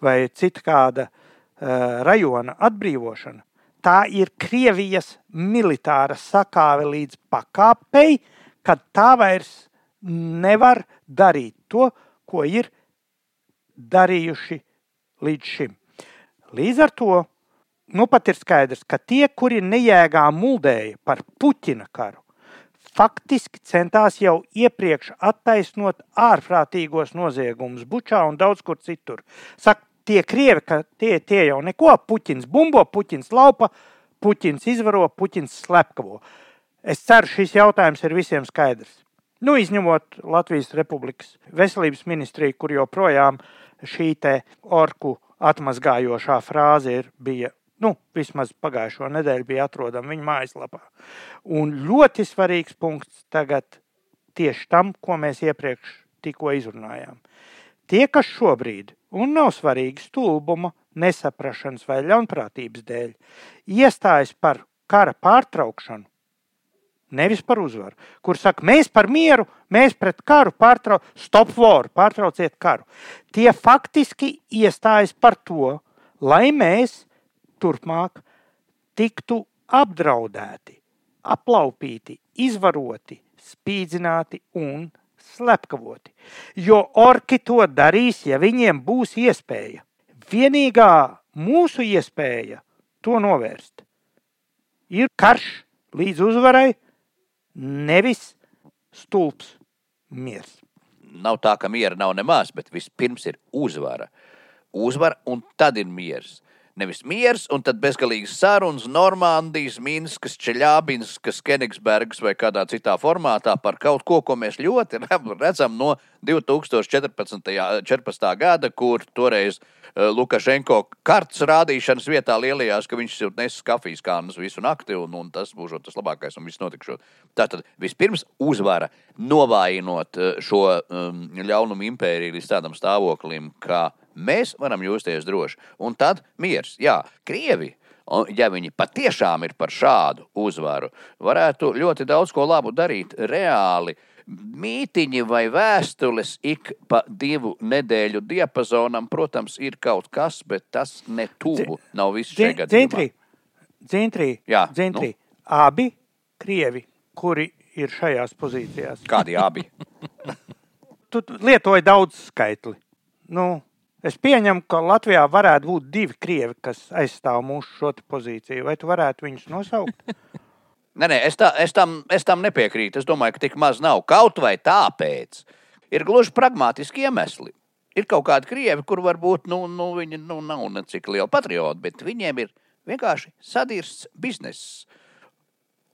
vai cita kāda uh, rajona atbrīvošana. Tā ir Krievijas militāra sakāve līdz pakāpei, kad tā vairs nevar darīt to, ko ir darījuši līdz šim. Līdz ar to nu pat ir skaidrs, ka tie, kuri nejēgā muldēja par Puķina karu, faktiski centās jau iepriekš attaisnot ārprātīgos noziegumus Bučā un daudz kur citur. Saka, tie krievi, ka tie, tie jau neko, Puķins bumbo, Puķins laupa, Puķins izvaro, Puķins slepkavo. Es ceru, šis jautājums ir visiem skaidrs. Nu, izņemot Latvijas Republikas veselības ministriju, kur joprojām šī orku atmazgājošā frāze ir, bija Nu, vismaz pagājušo nedēļu bija atrodama viņa mājaslapā. Un ļoti svarīgs punkts tagad tieši tam, ko mēs iepriekš tikko izrunājām. Tie, kas šobrīd, un nav svarīgi stulbuma, nesaprašanas vai ļaunprātības dēļ, iestājas par kara pārtraukšanu, nevis par uzvaru, kur saka, mēs par mieru, mēs pret karu pārtraucam, stop war, pārtrauciet karu. Tie faktiski iestājas par to, lai mēs turpmāk tiktu apdraudēti, aplaupīti, izvaroti, spīdzināti un slepkavoti. Jo orki to darīs, ja viņiem būs iespēja. Vienīgā mūsu iespēja to novērst ir karš līdz uzvarai, nevis stulbs miers. Nav tā, ka miera nav nemaz, bet vispirms ir uzvara. Uzvara un tad ir miers. Nevis miers, un tad bezgalīgas sarunas Normandijas, Minskas, Čeļābinskas, Kenigsbergas vai kādā citā formātā par kaut ko, ko mēs ļoti redzam no 2014. 14. gada, kur toreiz uh, Lukašenko kartes rādīšanas vietā lielījās, ka viņš nes kafijas kānas visu nakti, un, un tas būs tas labākais, un viss notikšot. Tātad vispirms uzvara novājinot uh, šo um, ļaunumu impēriju līdz tādam stāvoklim, ka mēs varam justies droši. Un tad miers. Jā, Krievi. Un, ja viņi patiešām ir par šādu uzvaru, varētu ļoti daudz ko labu darīt reāli. Mītiņi vai vēstules ik pa divu nedēļu diapazonam, protams, ir kaut kas, bet tas ne tuvu nav viss šeit. Dzintrī, dzintrī, jā, dzintrī. Nu? Abi krievi, kuri ir šajās pozīcijās. Kādi abi? (laughs) Tu lietoji daudz skaitli. Nu, es pieņemu, ka Latvijā varētu būt divi krievi, kas aizstāv mūsu šo pozīciju. Vai tu varētu viņus nosaukt? (laughs) Nē, nē, es, tā, es, tam, es tam nepiekrītu. Es domāju, ka tik maz nav. Kaut vai tāpēc ir gluži pragmatiski iemesli. Ir kaut kādi krievi, kur varbūt nu, nu, viņi nu, nav necik lieli patrioti, bet viņiem ir vienkārši sadirsts bizness.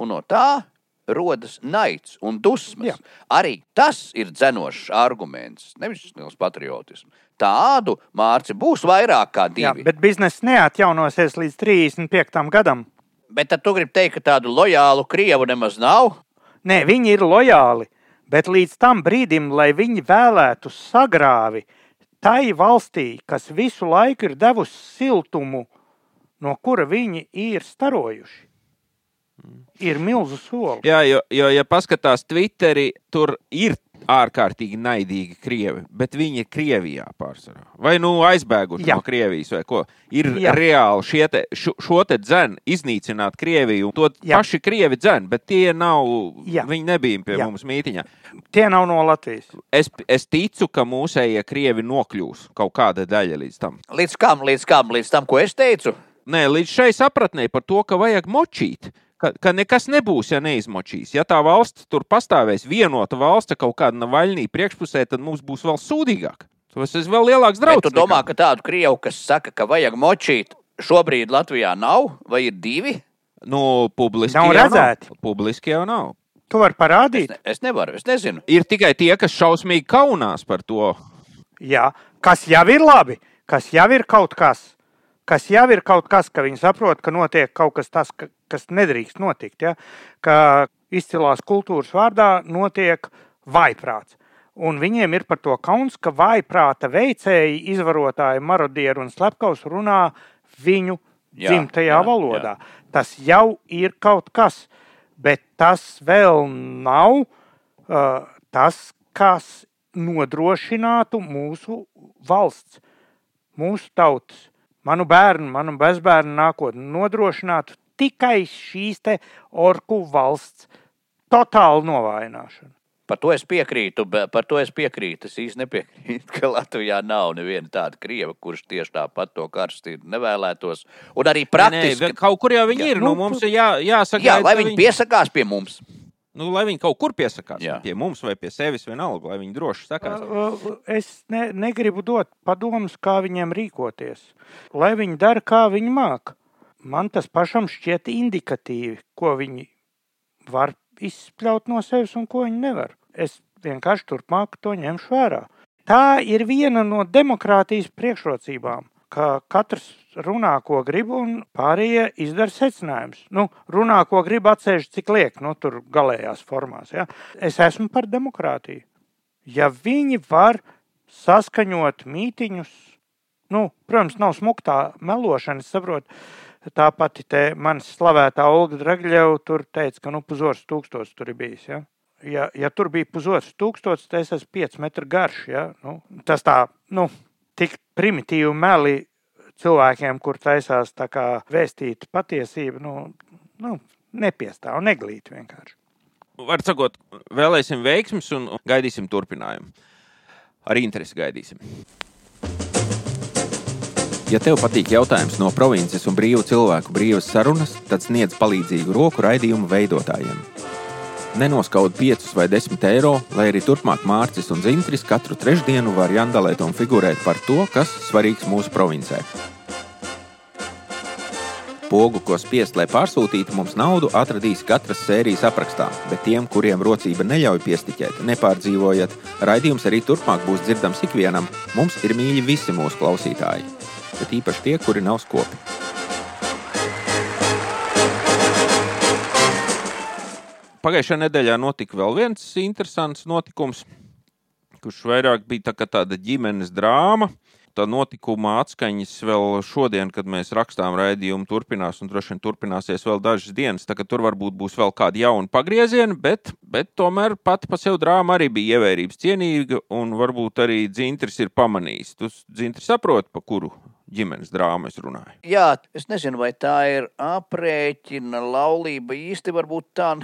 Un no tā rodas naids un dusmas. Jā. Arī tas ir dzenošs arguments, nevis liels patriotisms. Tādu mārci būs vairāk kā divi. Jā, bet biznesa neatjaunosies līdz 35. gadam. Bet tad tu gribi teikt, ka tādu lojālu krievu nemaz nav? Nē, viņi ir lojāli, bet līdz tam brīdim, lai viņi vēlētu sagrāvi tai valstī, kas visu laiku ir devusi siltumu, no kura viņi ir starojuši, ir milzu soli. Jā, jo, jo ja paskatās Twitterī, tur ir ārkārtīgi naidīgi krievi, bet viņi ir Krievijā pārsvarā. Vai nu aizbēguši Jā. no Krievijas, vai ko. Ir Jā. reāli šie te, šo, šo te dzēnu iznīcināt Krieviju, un to Jā. paši Krievi dzēn, bet tie nav, Jā. viņi nebija pie Jā. mums mītiņā. Tie nav no Latvijas. Es, es ticu, ka mūsējie Krievi nokļūs kaut kāda daļa līdz tam. Līdz kam, līdz kam, līdz tam, ko es teicu? Nē, līdz šai sapratnē par to, ka vajag močīt. Ka, ka nekas nebūs, ja neizmočīs. Ja tā valsts tur pastāvēs, vienota valsts kaut kāda navaļnī priekšpusē, tad mums būs vēl sūdīgāk. Tas ir vēl lielāks Bet draudz. tu domā, ka tādu krievu, kas saka, ka vajag močīt, šobrīd Latvijā nav, vai ir divi? Nu, publiski Nav jau redzēti. Nav. Publiski jau nav. Tu vari Es, parādīt, ne, es nevaru, es nezinu. Ir tikai tie, kas šausmīgi kaunās par to. Jā, kas jau ir labi, kas jau ir kaut kas, kas jau ir kaut kas, ka viņi saprot, ka notiek kaut kas tāds, ka, kas nedrīkst notikt. Ja? Ka izcilās kultūras vārdā notiek vaiprāts. Un viņiem ir par to kauns, ka vaiprāta veicēji, izvarotāji, marodieri un slepkavs runā viņu Jā, dzimtajā jā, valodā. Tas jau ir kaut kas, bet tas vēl nav uh, tas, kas nodrošinātu mūsu valsts, mūsu tautas, manu bērnu, manu bezbērnu nākotni, nodrošinātu tikai šīs te orku valsts totālu novājināšanu. Par to es piekrītu, bet par to es piekrītu. Es īsti nepiekrītu, ka Latvijā nav neviena tāda krieva, kurš tieši tāpat to karstību nevēlētos. Un arī praktiski. Nē, kaut kur jau viņi Jā, ir. Nu, nu, mums ir jā, jāsaka, Jā, lai viņi piesakās pie mums. Nu, lai viņi kaut kur piesakās. Jā. Pie mums vai pie sevis vienalga, lai viņi droši sakās. Es ne, negribu dot padomus, kā viņiem rīkoties. Lai viņi dara, kā viņi māk. Man tas pašam šķiet indikatīvi, ko viņi var izspļaut no sevis un ko viņi nevar. Es vienkārši turpmāk to ņemšu vērā. Tā ir viena no demokrātijas priekšrocībām, ka katrs runā, ko grib, un pārējie izdara secinājumus. Nu, runā, ko grib, atsevišķi, cik liek, nu, tur galējās formās. Ja? Es esmu par demokrātiju. Ja viņi var saskaņot mītiņus, nu, protams, nav smuktā melošana, saprotu. Tā pati te manis slavētā Olga Dragļeva tur teica, ka nu pusotrs tūkstots tur ir bijis. Ja? Ja, ja tur bija pusotrs tūkstots, tad es esmu 5 metru garš. Ja? Nu, tas tā, nu, tik primitīvi meli cilvēkiem, kur taisās tā kā vēstīt patiesību, nu, nu nepiestāv, neglīt vienkārši. Var sakot, vēlēsim veiksmus un gaidīsim turpinājumu. Ar interesi gaidīsim. Ja tev patīk jautājums no provinces un brīvu cilvēku brīvas sarunas, tad sniedz palīdzīgu roku raidījumu veidotājiem. Nenoskaud 5 vai 10 eiro, lai arī turpmāk Mārcis un Zintris katru trešdienu var jandalēt un figurēt par to, kas svarīgs mūsu provincē. Pogu, ko spiest, lai pārsūtītu mums naudu, atradīs katras sērijas aprakstā, bet tiem, kuriem rocība neļauj piestiķēt, nepārdzīvojat, raidījums arī turpmāk būs dzirdams ikvienam. Mums ir mīļi visi mūsu klausītāji, bet īpaši tie, kuri nav skopi. Pagājušajā nedēļā notika vēl viens interesants notikums, kurš vairāk bija tā tāda ģimenes drāma. Tā notikuma atskaņas vēl šodien, kad mēs rakstām raidījumu, turpinās un droši vien turpināsies vēl dažas dienas. Tur varbūt būs vēl kādi jauni pagriezieni, bet, bet tomēr pati pa sev drāma arī bija ievērības cienīga un varbūt arī dzintris ir pamanījis. Tu dzintri saproti, pa kuru ģimenes drāmu es runāju. Jā, es nezinu, vai tā ir aprēķina laulība īsti varbūt tā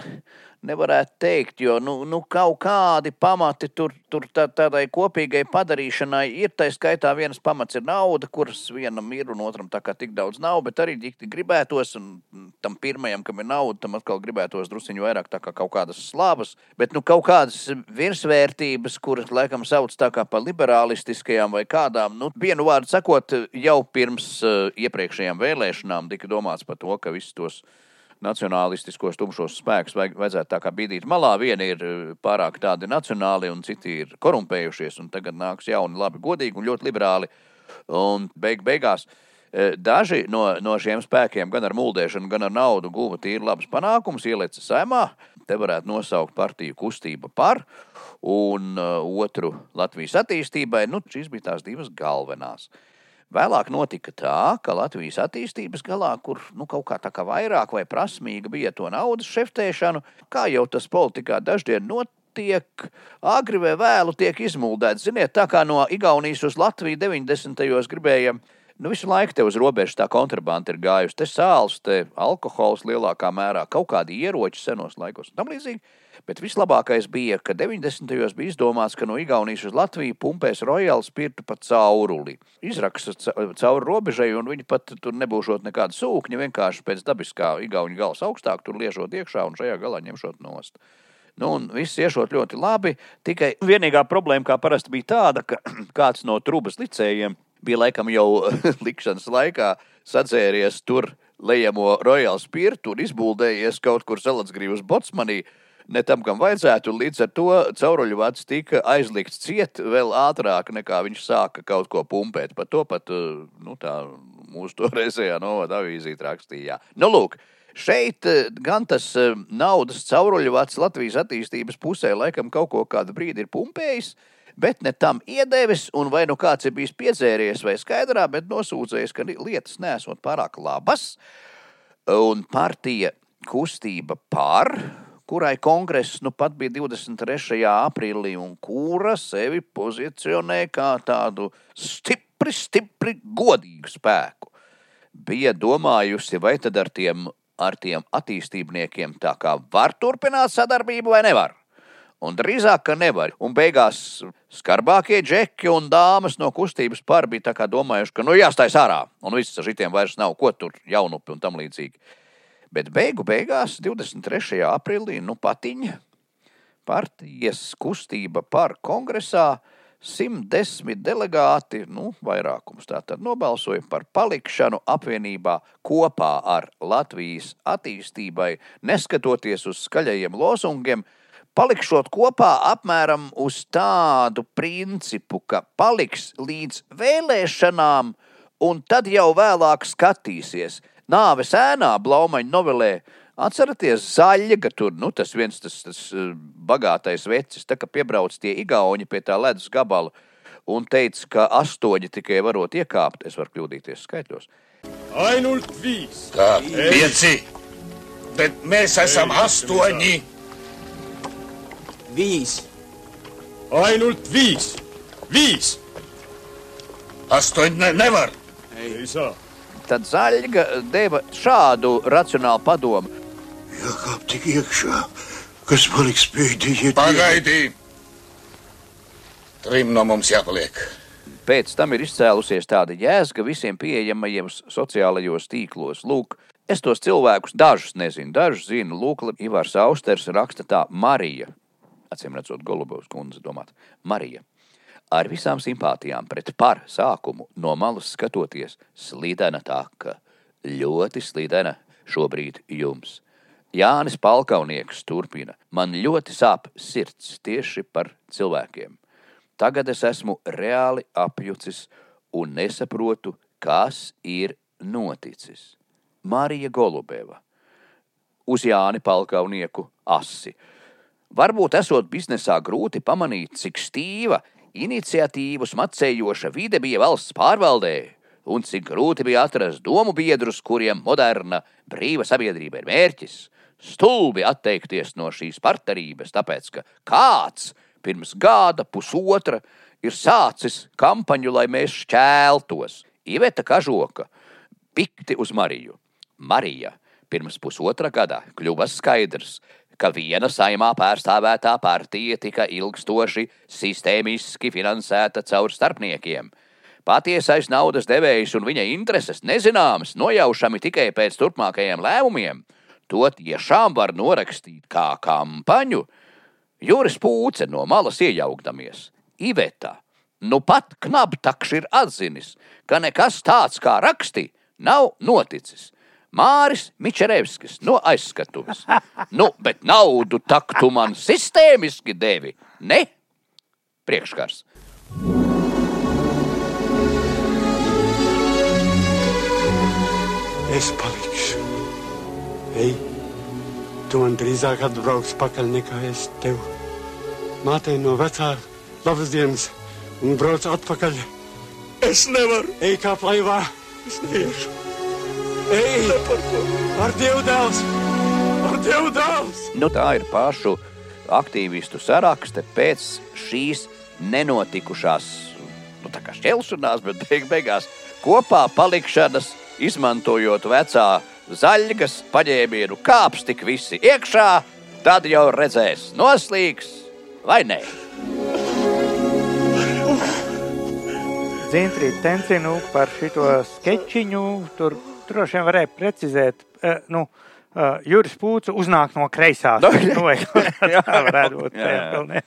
nevarētu teikt, jo nu, nu, kaut kādi pamati tur, tur tā, tādai kopīgai padarīšanai ir. Tā skaitā viens pamats ir nauda, kuras vienam ir un otram tā kā tik daudz nav, bet arī tik gribētos, un tam pirmajam, kam ir nauda, tam atkal gribētos drusciņu vairāk kā kaut kādas slavas, bet nu kaut kādas virsvērtības, kuras laikam sauc tā kā par liberālistiskajām vai kādām, nu vienu vārdu sakot, jau pirms uh, iepriekšējām vēlēšanām tika domāts par to, ka visus tos nacionālistiskos tumšos spēkus vajag, vajadzētu tā kā bīdīt malā. Vieni ir eh, pārāk tādi nacionāli, un citi ir korumpējušies, un tagad nāks jauni, labi, godīgi un ļoti liberāli. Un beig, beigās eh, daži no, no šiem spēkiem, gan ar mūldēšanu, gan ar naudu, guva tīri labus panākumus, ielica saimā. Te varētu nosaukt partiju kustība par, un uh, otru Latvijas attīstībai. Nu, šīs bija tās divas galvenās. Uh, Vēlāk notika tā, ka Latvijas attīstības galā, kur nu, kaut kā tā kā vairāk vai prasmīga bija to naudas šeftēšanu, kā jau tas politikā daždien notiek, agri vai vēlu tiek izmuldēts. Ziniet, tā kā no Igaunijas uz Latviju 90. gados gribējām Nu, visu laiku te uz robežas tā kontrabanda ir gājusi. Te sāls, te alkohols lielākā mērā, kaut kādi ieroči senos laikos un tam līdzīgi. Bet vislabākais bija, ka 90. gados bija izdomāts, ka no Igaunijas uz Latviju pumpēs rojāli spirtu pa cauruli. Izraksta cauri robežai, un viņi pat tur nebūšot nekāda sūkņa, vienkārši pēc dabiskā igauņu gals augstāk, tur liežot iekšā un šajā galā ņemšot nost. Nu, un viss iešot ļoti labi. Tikai vienīgā problēma, kā parasti, bija tāda, ka (clears throat) kāds no trūkas licējiem bija laikam jau (laughs) likšanas laikā sadzēries tur lejamo Royal Spirtu un izbuldējies kaut kur Salatsgrīvas Botsmanī. Ne tam, kam vajadzētu, līdz ar to cauruļu vats tika aizlikts ciet vēl ātrāk, nekā viņš sāka kaut ko pumpēt. Par to pat eh, nu, tā, mūsu toreizējā novada avīzīte rakstīja. Nu, lūk, šeit eh, gan tas eh, naudas cauruļu vats Latvijas attīstības pusē laikam kaut ko kādu brīdi ir pumpējis, uh, bet ne tam iedevis, un vai nu kāds ir bijis piedzēries vai skaidrā, bet nosūdzējis, ka lietas nesot pārāk labas, un partija kustība par, kurai kongress nu pat bija 23. aprīlī, un kura sevi pozicionē kā tādu stipri, stipri godīgu spēku. Bija domājusi, vai tad ar tiem, ar tiem attīstībniekiem tā kā var turpināt sadarbību vai nevar. Un drīzāk, ka nevar. Un beigās skarbākie džeki un dāmas no kustības par bija domājuši, ka nu jāstājas ārā. Un viss ar šitiem vairs nav ko tur jaunupi un tam līdzīgi. Bet beigu beigās, 23. aprīlī, nu patiņa partijas kustība par kongresā 110 delegāti, nu, vairākums tātad nobalsoja par palikšanu apvienībā kopā ar Latvijas attīstībai, neskatoties uz skaļajiem lozungiem, palikšot kopā apmēram uz tādu principu, ka paliks līdz vēlēšanām, un tad jau vēlāk skatīsies. Nāves ēnā, Blaumaņa novelē, atceraties zaļa, ka tur nu, tas viens tas, tas eh, bagātais vecis, tā kā piebrauc tie igauņi pie tā ledus gabala un teica, ka astoņi tikai varot iekāpt, es varu kļūdīties skaitļos. Ainult viis. Kā pieci, bet mēs esam astoņi. Viis. ainult viis, viis. astoņi ne, nevar. ei, ei saa. Tad Zaļga deva šādu racionālu padomu. Jākāp tik iekšā, kas paliks pēdējie. Pagaidi! Trim no mums jāpaliek. Pēc tam ir izcēlusies tāda jēzga visiem pieejamajiem sociālajos tīklos. Lūk, es tos cilvēkus dažus nezinu, dažus zinu. Lūk, Ivars Austers raksta tā Marija acīm redzot, Golubovs kundze domāt, Marija. Ar visām simpātijām pret par sākumu no malas skatoties, slīdena taka, ļoti slīdena šobrīd jums. Jānis Palkaunieks turpina, man ļoti sāp sirds tieši par cilvēkiem. Tagad es esmu reāli apjucis un nesaprotu, kas ir noticis. Marija Golubeva uz Jāni Palkaunieku asi Varbūt esot biznesā grūti pamanīt, cik stīva, iniciatīvas macējoša vide bija valsts pārvaldē, un cik grūti bija atrast domu biedrus, kuriem moderna, brīva sabiedrība ir mērķis. Stulbi atteikties no šīs partnerības, tāpēc ka kāds pirms gada, pusotra ir sācis kampaņu, lai mēs šķēltos. Iveta Kažoka pikti uz Mariju. Marija pirms pusotra gada kļuva skaidrs, ka viena saimā pārstāvētā partija tika ilgstoši sistēmiski finansēta caur starpniekiem. Patiesais naudas devējs un viņa intereses nezināmas, nojaušami tikai pēc turpmākajiem lēmumiem. To tiešām var norakstīt kā kampaņu. Juris Pūce no malas iejaukdamies. Iveta, nu pat knabtakš ir atzinis, ka nekas tāds kā raksti nav noticis. Māris Mičerevskis no aizskatuves. Nu, bet naudu tak tu man sistēmiski devi, ne? Priekškars. Es palikšu. Ej, tu man drīzāk atbrauks pakaļ nekā es tev. Mātei no vecā labas dienas un brauc atpakaļ. Es nevaru. Ej kā plaivā, es neiešu. Ej, ar Dievu dēls! Ar Dievu dēls! Nu, tā ir pašu aktīvistu sarakste pēc šīs nenotikušās nu, tā kā šķelšanās, bet beig beigās kopā palikšanas, izmantojot vecā zaļgas paņēmienu kāps tik visi iekšā, tad jau redzēs, noslīgs vai nē. Zintrīt tencinu par šito sketčiņu, tur droši vien varēja precizēt, eh, nu, eh, Juris Pūca uznāk no kreisās. (laughs) (laughs) Kaut kā tā varētu būt. Jā, jā. ne.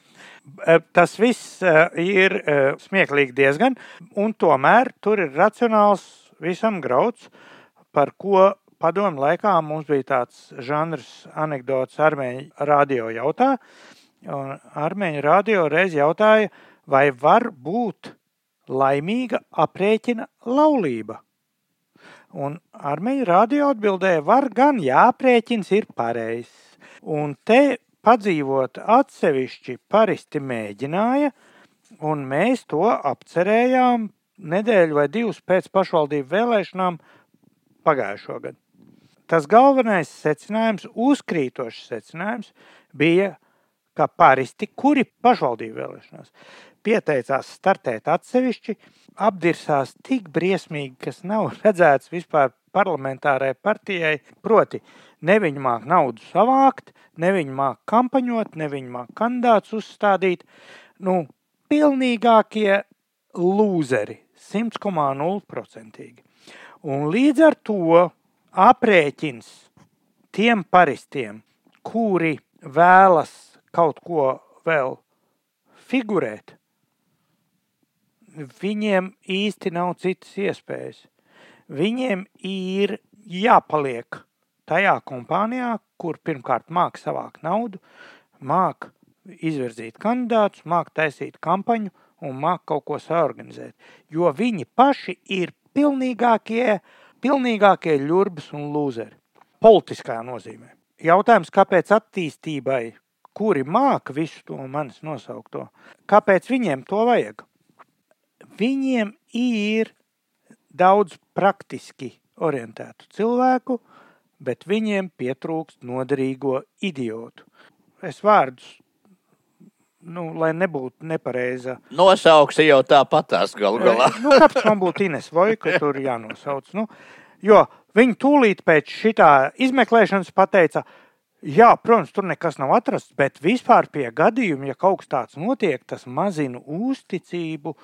Eh, Tas viss ir smieklīgi diezgan, un tomēr tur ir racionāls visam grauds, par ko padomu laikā mums bija tāds žanrs anekdots armēņu radio jautā. Un armēņu radio reiz jautāja, vai var būt laimīga aprēķina laulība. Un armēņu radio atbildēja, var gan, jā, aprēķins ir pareizs. Un te padzīvot atsevišķi paristi mēģināja, un mēs to apcerējām nedēļu vai divas pēc pašvaldību vēlēšanām pagājušo gadu. Tas galvenais secinājums, uzkrītošs secinājums, bija, ka paristi, kuri pašvaldību vēlēšanās pieteicās startēt atsevišķi, apdirsās tik briesmīgi, kas nav (laughs) redzēts vispār parlamentārai partijai. Proti, ne viņi māk naudu savākt, ne viņi māk kampaņot, ne viņi māk kandidātus uzstādīt. Nu, pilnīgākie lūzeri, 100,0%. Un līdz ar to aprēķins tiem paristiem, kuri vēlas kaut ko vēl figurēt, viņiem īsti nav citas iespējas. Viņiem ir jāpaliek tajā kompānijā, kur pirmkārt māca savākt naudu, māca izvirzīt kandidātus, māca taisīt kampaņu un māca kaut ko saorganizēt. Jo viņi paši ir pilnīgākie, pilnīgākie ļurbas un lūzeri. Politiskā nozīmē. Jautājums, kāpēc attīstībai, kuri māca visu to manis nosaukto, kāpēc viņiem to vajag? Viņiem ir daudz praktiski orientētu cilvēku, bet viņiem pietrūkst noderīgo idiotu. Es vārdus, nu, lai nebūtu nepareiza. Nosauksi jau tāpatās galu galā. Nu, kāpēc man būtu Ines Vojka (laughs) tur jānosauc? Nu, jo viņi tūlīt pēc šitā izmeklēšanas pateica, jā, protams, tur nekas nav atrasts, bet vispār pie gadījuma, ja kaut kas tāds notiek, tas mazina uzticību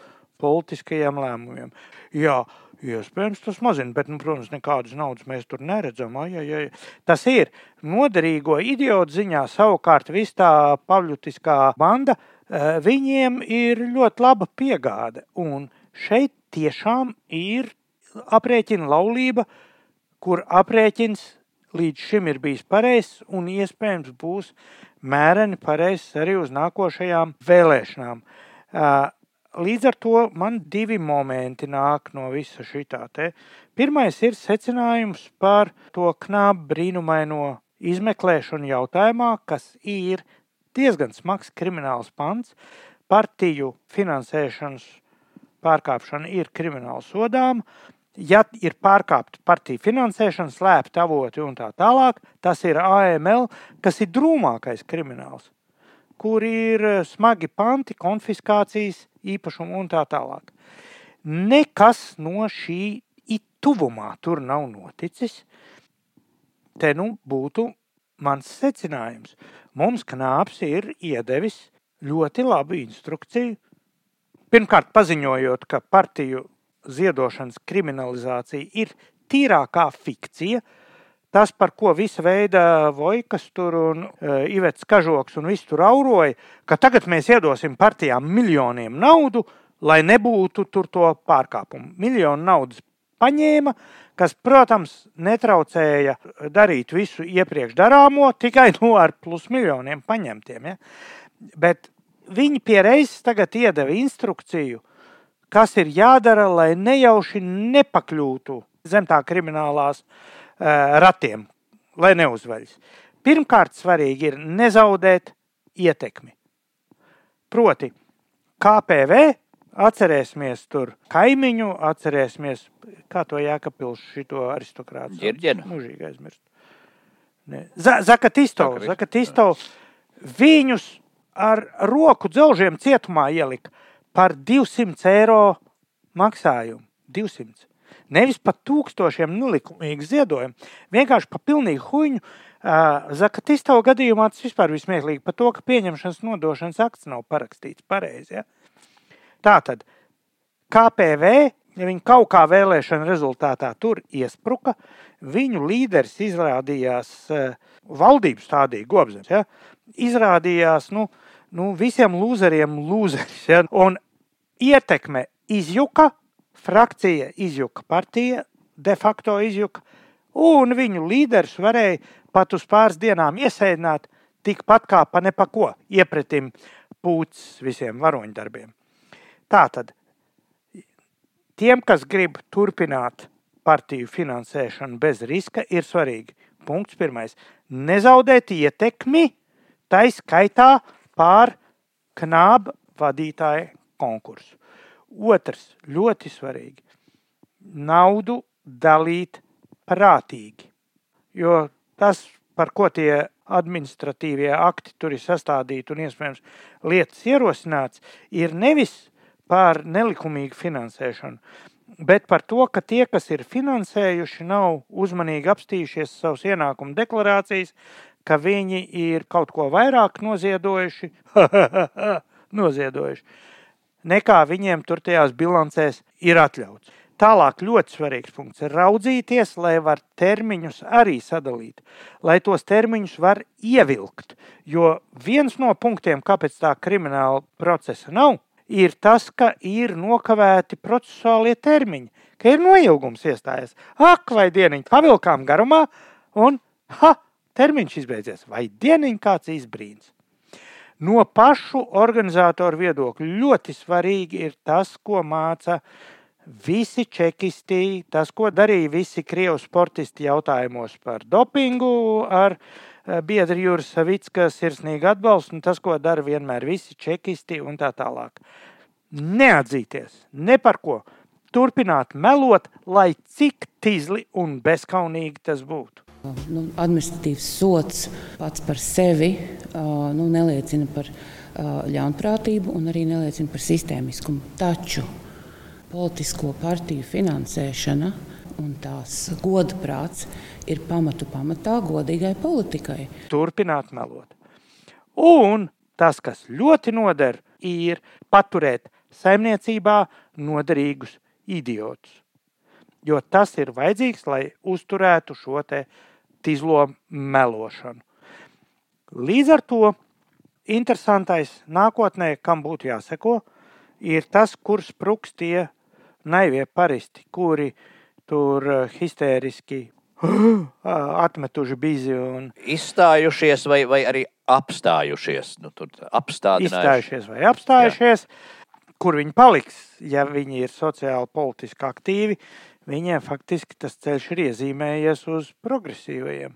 politiskajiem lēmumiem. Jā, iespējams, tas mazina, bet, nu, protams, nekādas naudas mēs tur neredzam. Ai, ai, ai. Tas ir noderīgo idiotu ziņā, savukārt viss tā pavļutiskā banda, eh, viņiem ir ļoti laba piegāde. Un šeit tiešām ir aprēķina laulība, kur aprēķins līdz šim ir bijis pareizs un iespējams būs mēreni pareizs arī uz nākošajām vēlēšanām. Līdz ar to man divi momenti nāk no visa šitā te. Pirmais ir secinājums par to knābu brīnumaino izmeklēšanu jautājumā, kas ir diezgan smags krimināls pants. Partiju finansēšanas pārkāpšana ir krimināla sodāma. Ja ir pārkāpta partiju finansēšana, slēpta avoti un tā tālāk, tas ir AML, kas ir drūmākais krimināls kur ir smagi panti, konfiskācijas, īpašumu un tā tālāk. Nekas no šī tuvumā tur nav noticis. Te nu būtu mans secinājums. Mums knāps ir iedevis ļoti labu instrukciju. Pirmkārt, paziņojot, ka partiju ziedošanas kriminalizācija ir tīrākā fikcija. Tas, par ko visa veida Vojkas tur un uh, Ivets Kažoks un viss tur auroja, ka tagad mēs iedosim partijām miljoniem naudu, lai nebūtu tur to pārkāpumu. Miljonu naudas paņēma, kas, protams, netraucēja darīt visu iepriekš darāmo, tikai no ar plus miljoniem paņemtiem. Ja? Bet viņi pie reizes tagad iedeva instrukciju, kas ir jādara, lai nejauši nepakļūtu zem tā kriminālās uh, ratiem, lai neuzveļas. Pirmkārt, svarīgi ir nezaudēt ietekmi. Proti, KPV Atcerēsimies tur kaimiņu, atcerēsimies, kā to Jēkabils šito aristokrātu. Ģirģenu. Mūžīgi aizmirst. Zakatisto, Zakatisto, viņus ar roku dzelžiem cietumā ielika par 200 eiro maksājumu. 200. Nevis par tūkstošiem nelikumīgu ziedojumu, vienkārši par pilnīgu huņu. Uh, Zakatisto gadījumā tas vispār ir smieklīgi par to, ka pieņemšanas nodošanas akts nav parakstīts pareizi. Ja? Tātad KPV, ja viņi kaut kā vēlēšana rezultātā tur iespruka, viņu līderis izrādījās valdības stādīja gobzems. Ja? Izrādījās nu, nu, visiem lūzeriem lūzeris. Ja? Un ietekme izjuka, frakcija izjuka, partija de facto izjuka, un viņu līderis varēja pat uz pāris dienām iesēdināt tikpat kā pa nepako iepretim pūcis visiem varoņdarbiem. Tātad tiem, kas grib turpināt partiju finansēšanu bez riska, ir svarīgi. Punkts pirmais. Nezaudēt ietekmi, tā skaitā pār knāba vadītāju konkursu. Otrs, ļoti svarīgi, naudu dalīt prātīgi. Jo tas, par ko tie administratīvie akti tur ir sastādīti un iespējams lietas ierosināts, ir nevis par nelikumīgu finansēšanu, bet par to, ka tie, kas ir finansējuši, nav uzmanīgi apstījušies savus ienākumu deklarācijas, ka viņi ir kaut ko vairāk noziedojuši, (laughs) noziedojuši nekā viņiem tur tajās bilancēs ir atļauts. Tālāk ļoti svarīgs punkts ir raudzīties, lai var termiņus arī sadalīt, lai tos termiņus var ievilkt. Jo viens no punktiem, kāpēc tā krimināla procesa nav, ir tas, ka ir nokavēti procesuālie termiņi, ka ir noilgums iestājies. Ak, vai dieniņi pavilkām garumā, un ha, termiņš izbeidzies, vai dieniņi kāds izbrīns. No pašu organizatoru viedokļa ļoti svarīgi ir tas, ko māca visi čekisti, tas, ko darīja visi krievu sportisti jautājumos par dopingu ar eh, biedri Juris Savicka sirsnīgi atbalstu un tas, ko dara vienmēr visi čekisti un tā tālāk. Neatzīties ne par ko, turpināt melot, lai cik tīzli un bezskaunīgi tas būtu. Nu, administratīvs sots pats par sevi nu, neliecina par ļaunprātību un arī neliecina par sistēmiskumu. Taču politisko partiju finansēšana un tās godprāts ir pamatu pamatā godīgai politikai. Turpināt melot. Un tas, kas ļoti noder, ir paturēt saimniecībā noderīgus idiotus. Jo tas ir vajadzīgs, lai uzturētu šo tīzlo melošanu. Līdz ar to interesantais nākotnē, kam būtu jāseko, ir tas, kur spruks tie naivie paristi, kuri tur eh, histēriski (gasps) atmetuši bizi un izstājušies vai, vai arī apstājušies. Nu, izstājušies vai apstājušies. Jā. Kur viņi paliks, ja viņi ir sociāli, politiski aktīvi, viņiem faktiski tas ceļš ir iezīmējies uz progresīvajiem.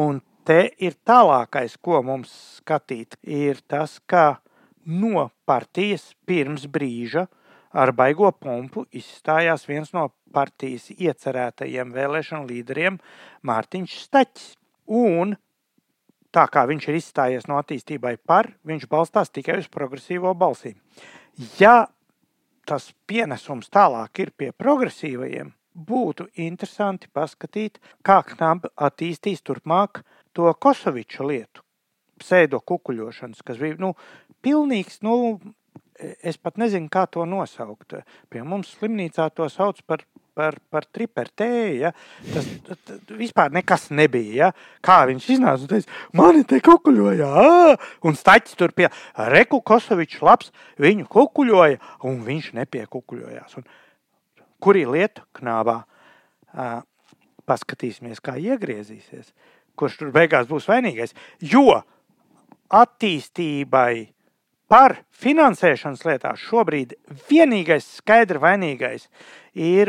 Un te ir tālākais, ko mums skatīt, ir tas, ka no partijas pirms brīža ar baigo pompu izstājās viens no partijas iecerētajiem vēlēšanu līderiem Mārtiņš Staķis. Un tā kā viņš ir izstājies no attīstībai par, viņš balstās tikai uz progresīvo balsīm. Ja tas pienesums tālāk ir pie progresīvajiem, būtu interesanti paskatīt, kā knapi attīstīs turpmāk to Kosoviča lietu, pseido kukuļošanas, kas bija nu, pilnīgs, nu, es pat nezinu, kā to nosaukt. Pie mums slimnīcā to sauc par, par, par tripertēju. Ja? Tas, tas vispār nekas nebija. Ja? Kā viņš iznāca un teica, mani te kukuļoja, un staķis tur pie Reku Kosovičs labs, viņu kukuļoja, un viņš nepiekukuļojās. Un, kur ir lieta knābā? Uh, paskatīsimies, kā iegriezīsies. Kurš tur beigās būs vainīgais? Jo attīstībai par finansēšanas lietās šobrīd vienīgais skaidri vainīgais ir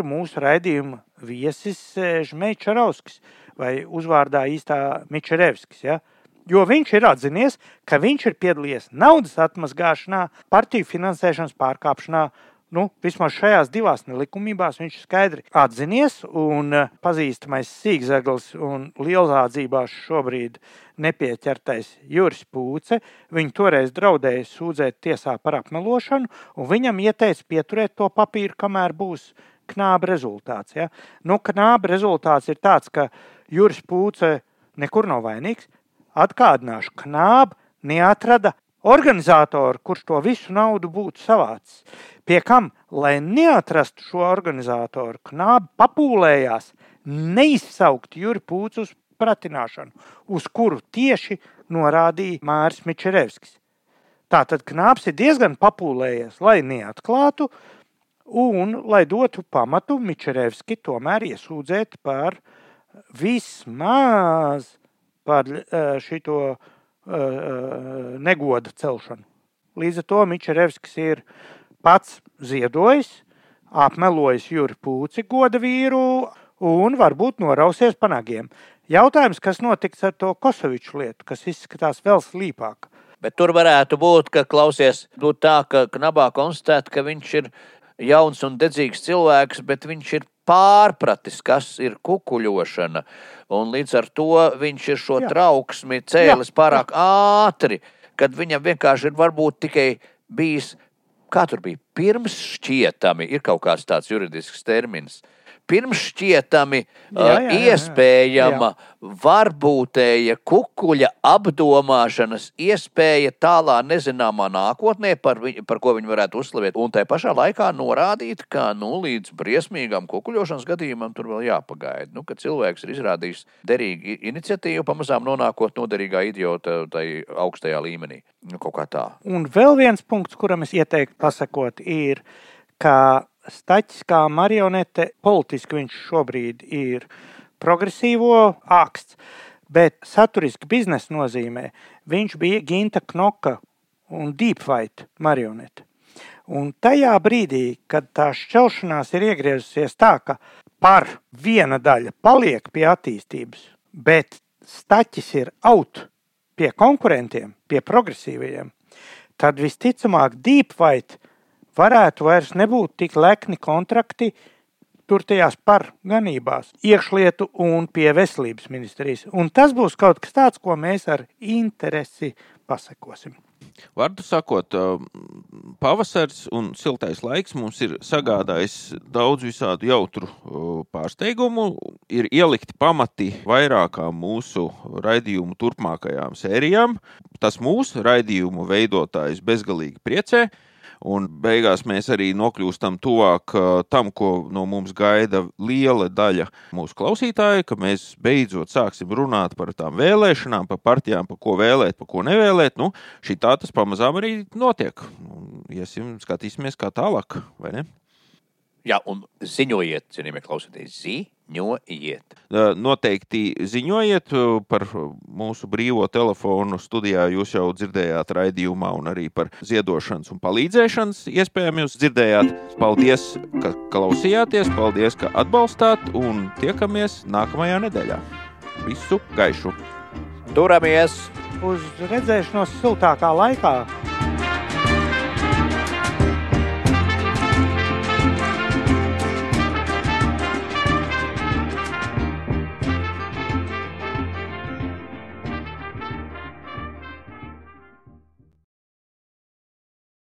mūsu raidījuma viesis Žmeičarovskis vai uzvārdā īstā Mičerevskis. Ja? Jo viņš ir atzinies, ka viņš ir piedalījies naudas atmazgāšanā, partiju finansēšanas pārkāpšanā, nu, vismaz šajās divās nelikumībās viņš skaidri atzinies, un eh, pazīstamais sīkzaglis un lielzādzībās šobrīd nepieķertais Juris Pūce, viņu toreiz draudēja sūdzēt tiesā par apmelošanu, un viņam ieteica pieturēt to papīru, kamēr būs knāba rezultāts. Ja? Nu, knāba rezultāts ir tāds, ka Juris Pūce nekur nav vainīgs. Atgādināšu, knāba neatrada organizatoru, kurš to visu naudu būtu savācis. Pie kam, lai neatrastu šo organizatoru, knābi papūlējās neizsaukt Juri Pūcu uz pratināšanu, uz kuru tieši norādīja Māris Mičerevskis. Tātad knāps ir diezgan papūlējies, lai neatklātu un lai dotu pamatu Mičerevski tomēr iesūdzēt par vismaz par eh, šito uh, negoda celšanu. Līdz ar to Mičerevskis ir pats ziedojis, apmelojis Juri Pūci goda vīru un varbūt norausies panagiem. Jautājums, kas notiks ar to Kosoviču lietu, kas izskatās vēl slīpāk. Bet tur varētu būt, ka klausies, būt tā, ka Knabā konstatēt, ka viņš ir jauns un dedzīgs cilvēks, bet viņš ir pārpratis, kas ir kukuļošana. Un līdz ar to viņš ir šo Jā. trauksmi cēlis Jā. pārāk ātri, kad viņam vienkārši ir varbūt tikai bijis, kā tur bija, pirms šķietami, ir kaut kāds tāds juridisks termins pirmšķietami jā, jā, jā, iespējama varbūtēja kukuļa apdomāšanas iespēja tālā nezināmā nākotnē, par, viņ, par ko viņi varētu uzslavēt. Un tai pašā laikā norādīt, ka nu, līdz briesmīgam kukuļošanas gadījumam tur vēl jāpagaida. Nu, kad cilvēks ir izrādījis derīgu iniciatīvu, pamazām nonākot noderīgā idiota tai augstajā līmenī. Nu, kaut kā tā. Un vēl viens punkts, kuram es ieteiktu pasakot, ir, ka Staķis kā marionete, politiski viņš šobrīd ir progresīvo āksts, bet saturiski biznesa nozīmē viņš bija Ginta Knoka un Deepfight marionete. Un tajā brīdī, kad tā šķelšanās ir iegriezusies tā, ka par viena daļa paliek pie attīstības, bet staķis ir out pie konkurentiem, pie progresīvajiem, tad visticamāk Deepfight varētu vairs nebūt tik lekni kontrakti tur tajās par ganībās, iekšlietu un pie veselības ministrijas. Un tas būs kaut kas tāds, ko mēs ar interesi pasekosim. Vārdu sakot, pavasaris un siltais laiks mums ir sagādājis daudz visādu jautru pārsteigumu. Ir ielikti pamati vairākām mūsu raidījumu turpmākajām sērijām. Tas mūsu raidījumu veidotājs bezgalīgi priecē. Un beigās mēs arī nokļūstam tuvāk uh, tam, ko no mums gaida liela daļa mūsu klausītāju, ka mēs beidzot sāksim runāt par tām vēlēšanām, par partijām, par ko vēlēt, par ko nevēlēt. Nu, šī tā tas pamazām arī notiek. Iesim, skatīsimies, kā tālāk, vai ne? Jā, un ziņojiet, cienījamie klausītāji, ziņojiet. Noteikti ziņojiet par mūsu brīvo telefonu studijā. Jūs jau dzirdējāt raidījumā, un arī par ziedošanas un palīdzēšanas iespējām jūs dzirdējāt. Paldies, ka klausījāties, paldies, ka atbalstāt, un tiekamies nākamajā nedēļā. Visu gaišu! Turamies! Uz redzēšanos siltākā laikā!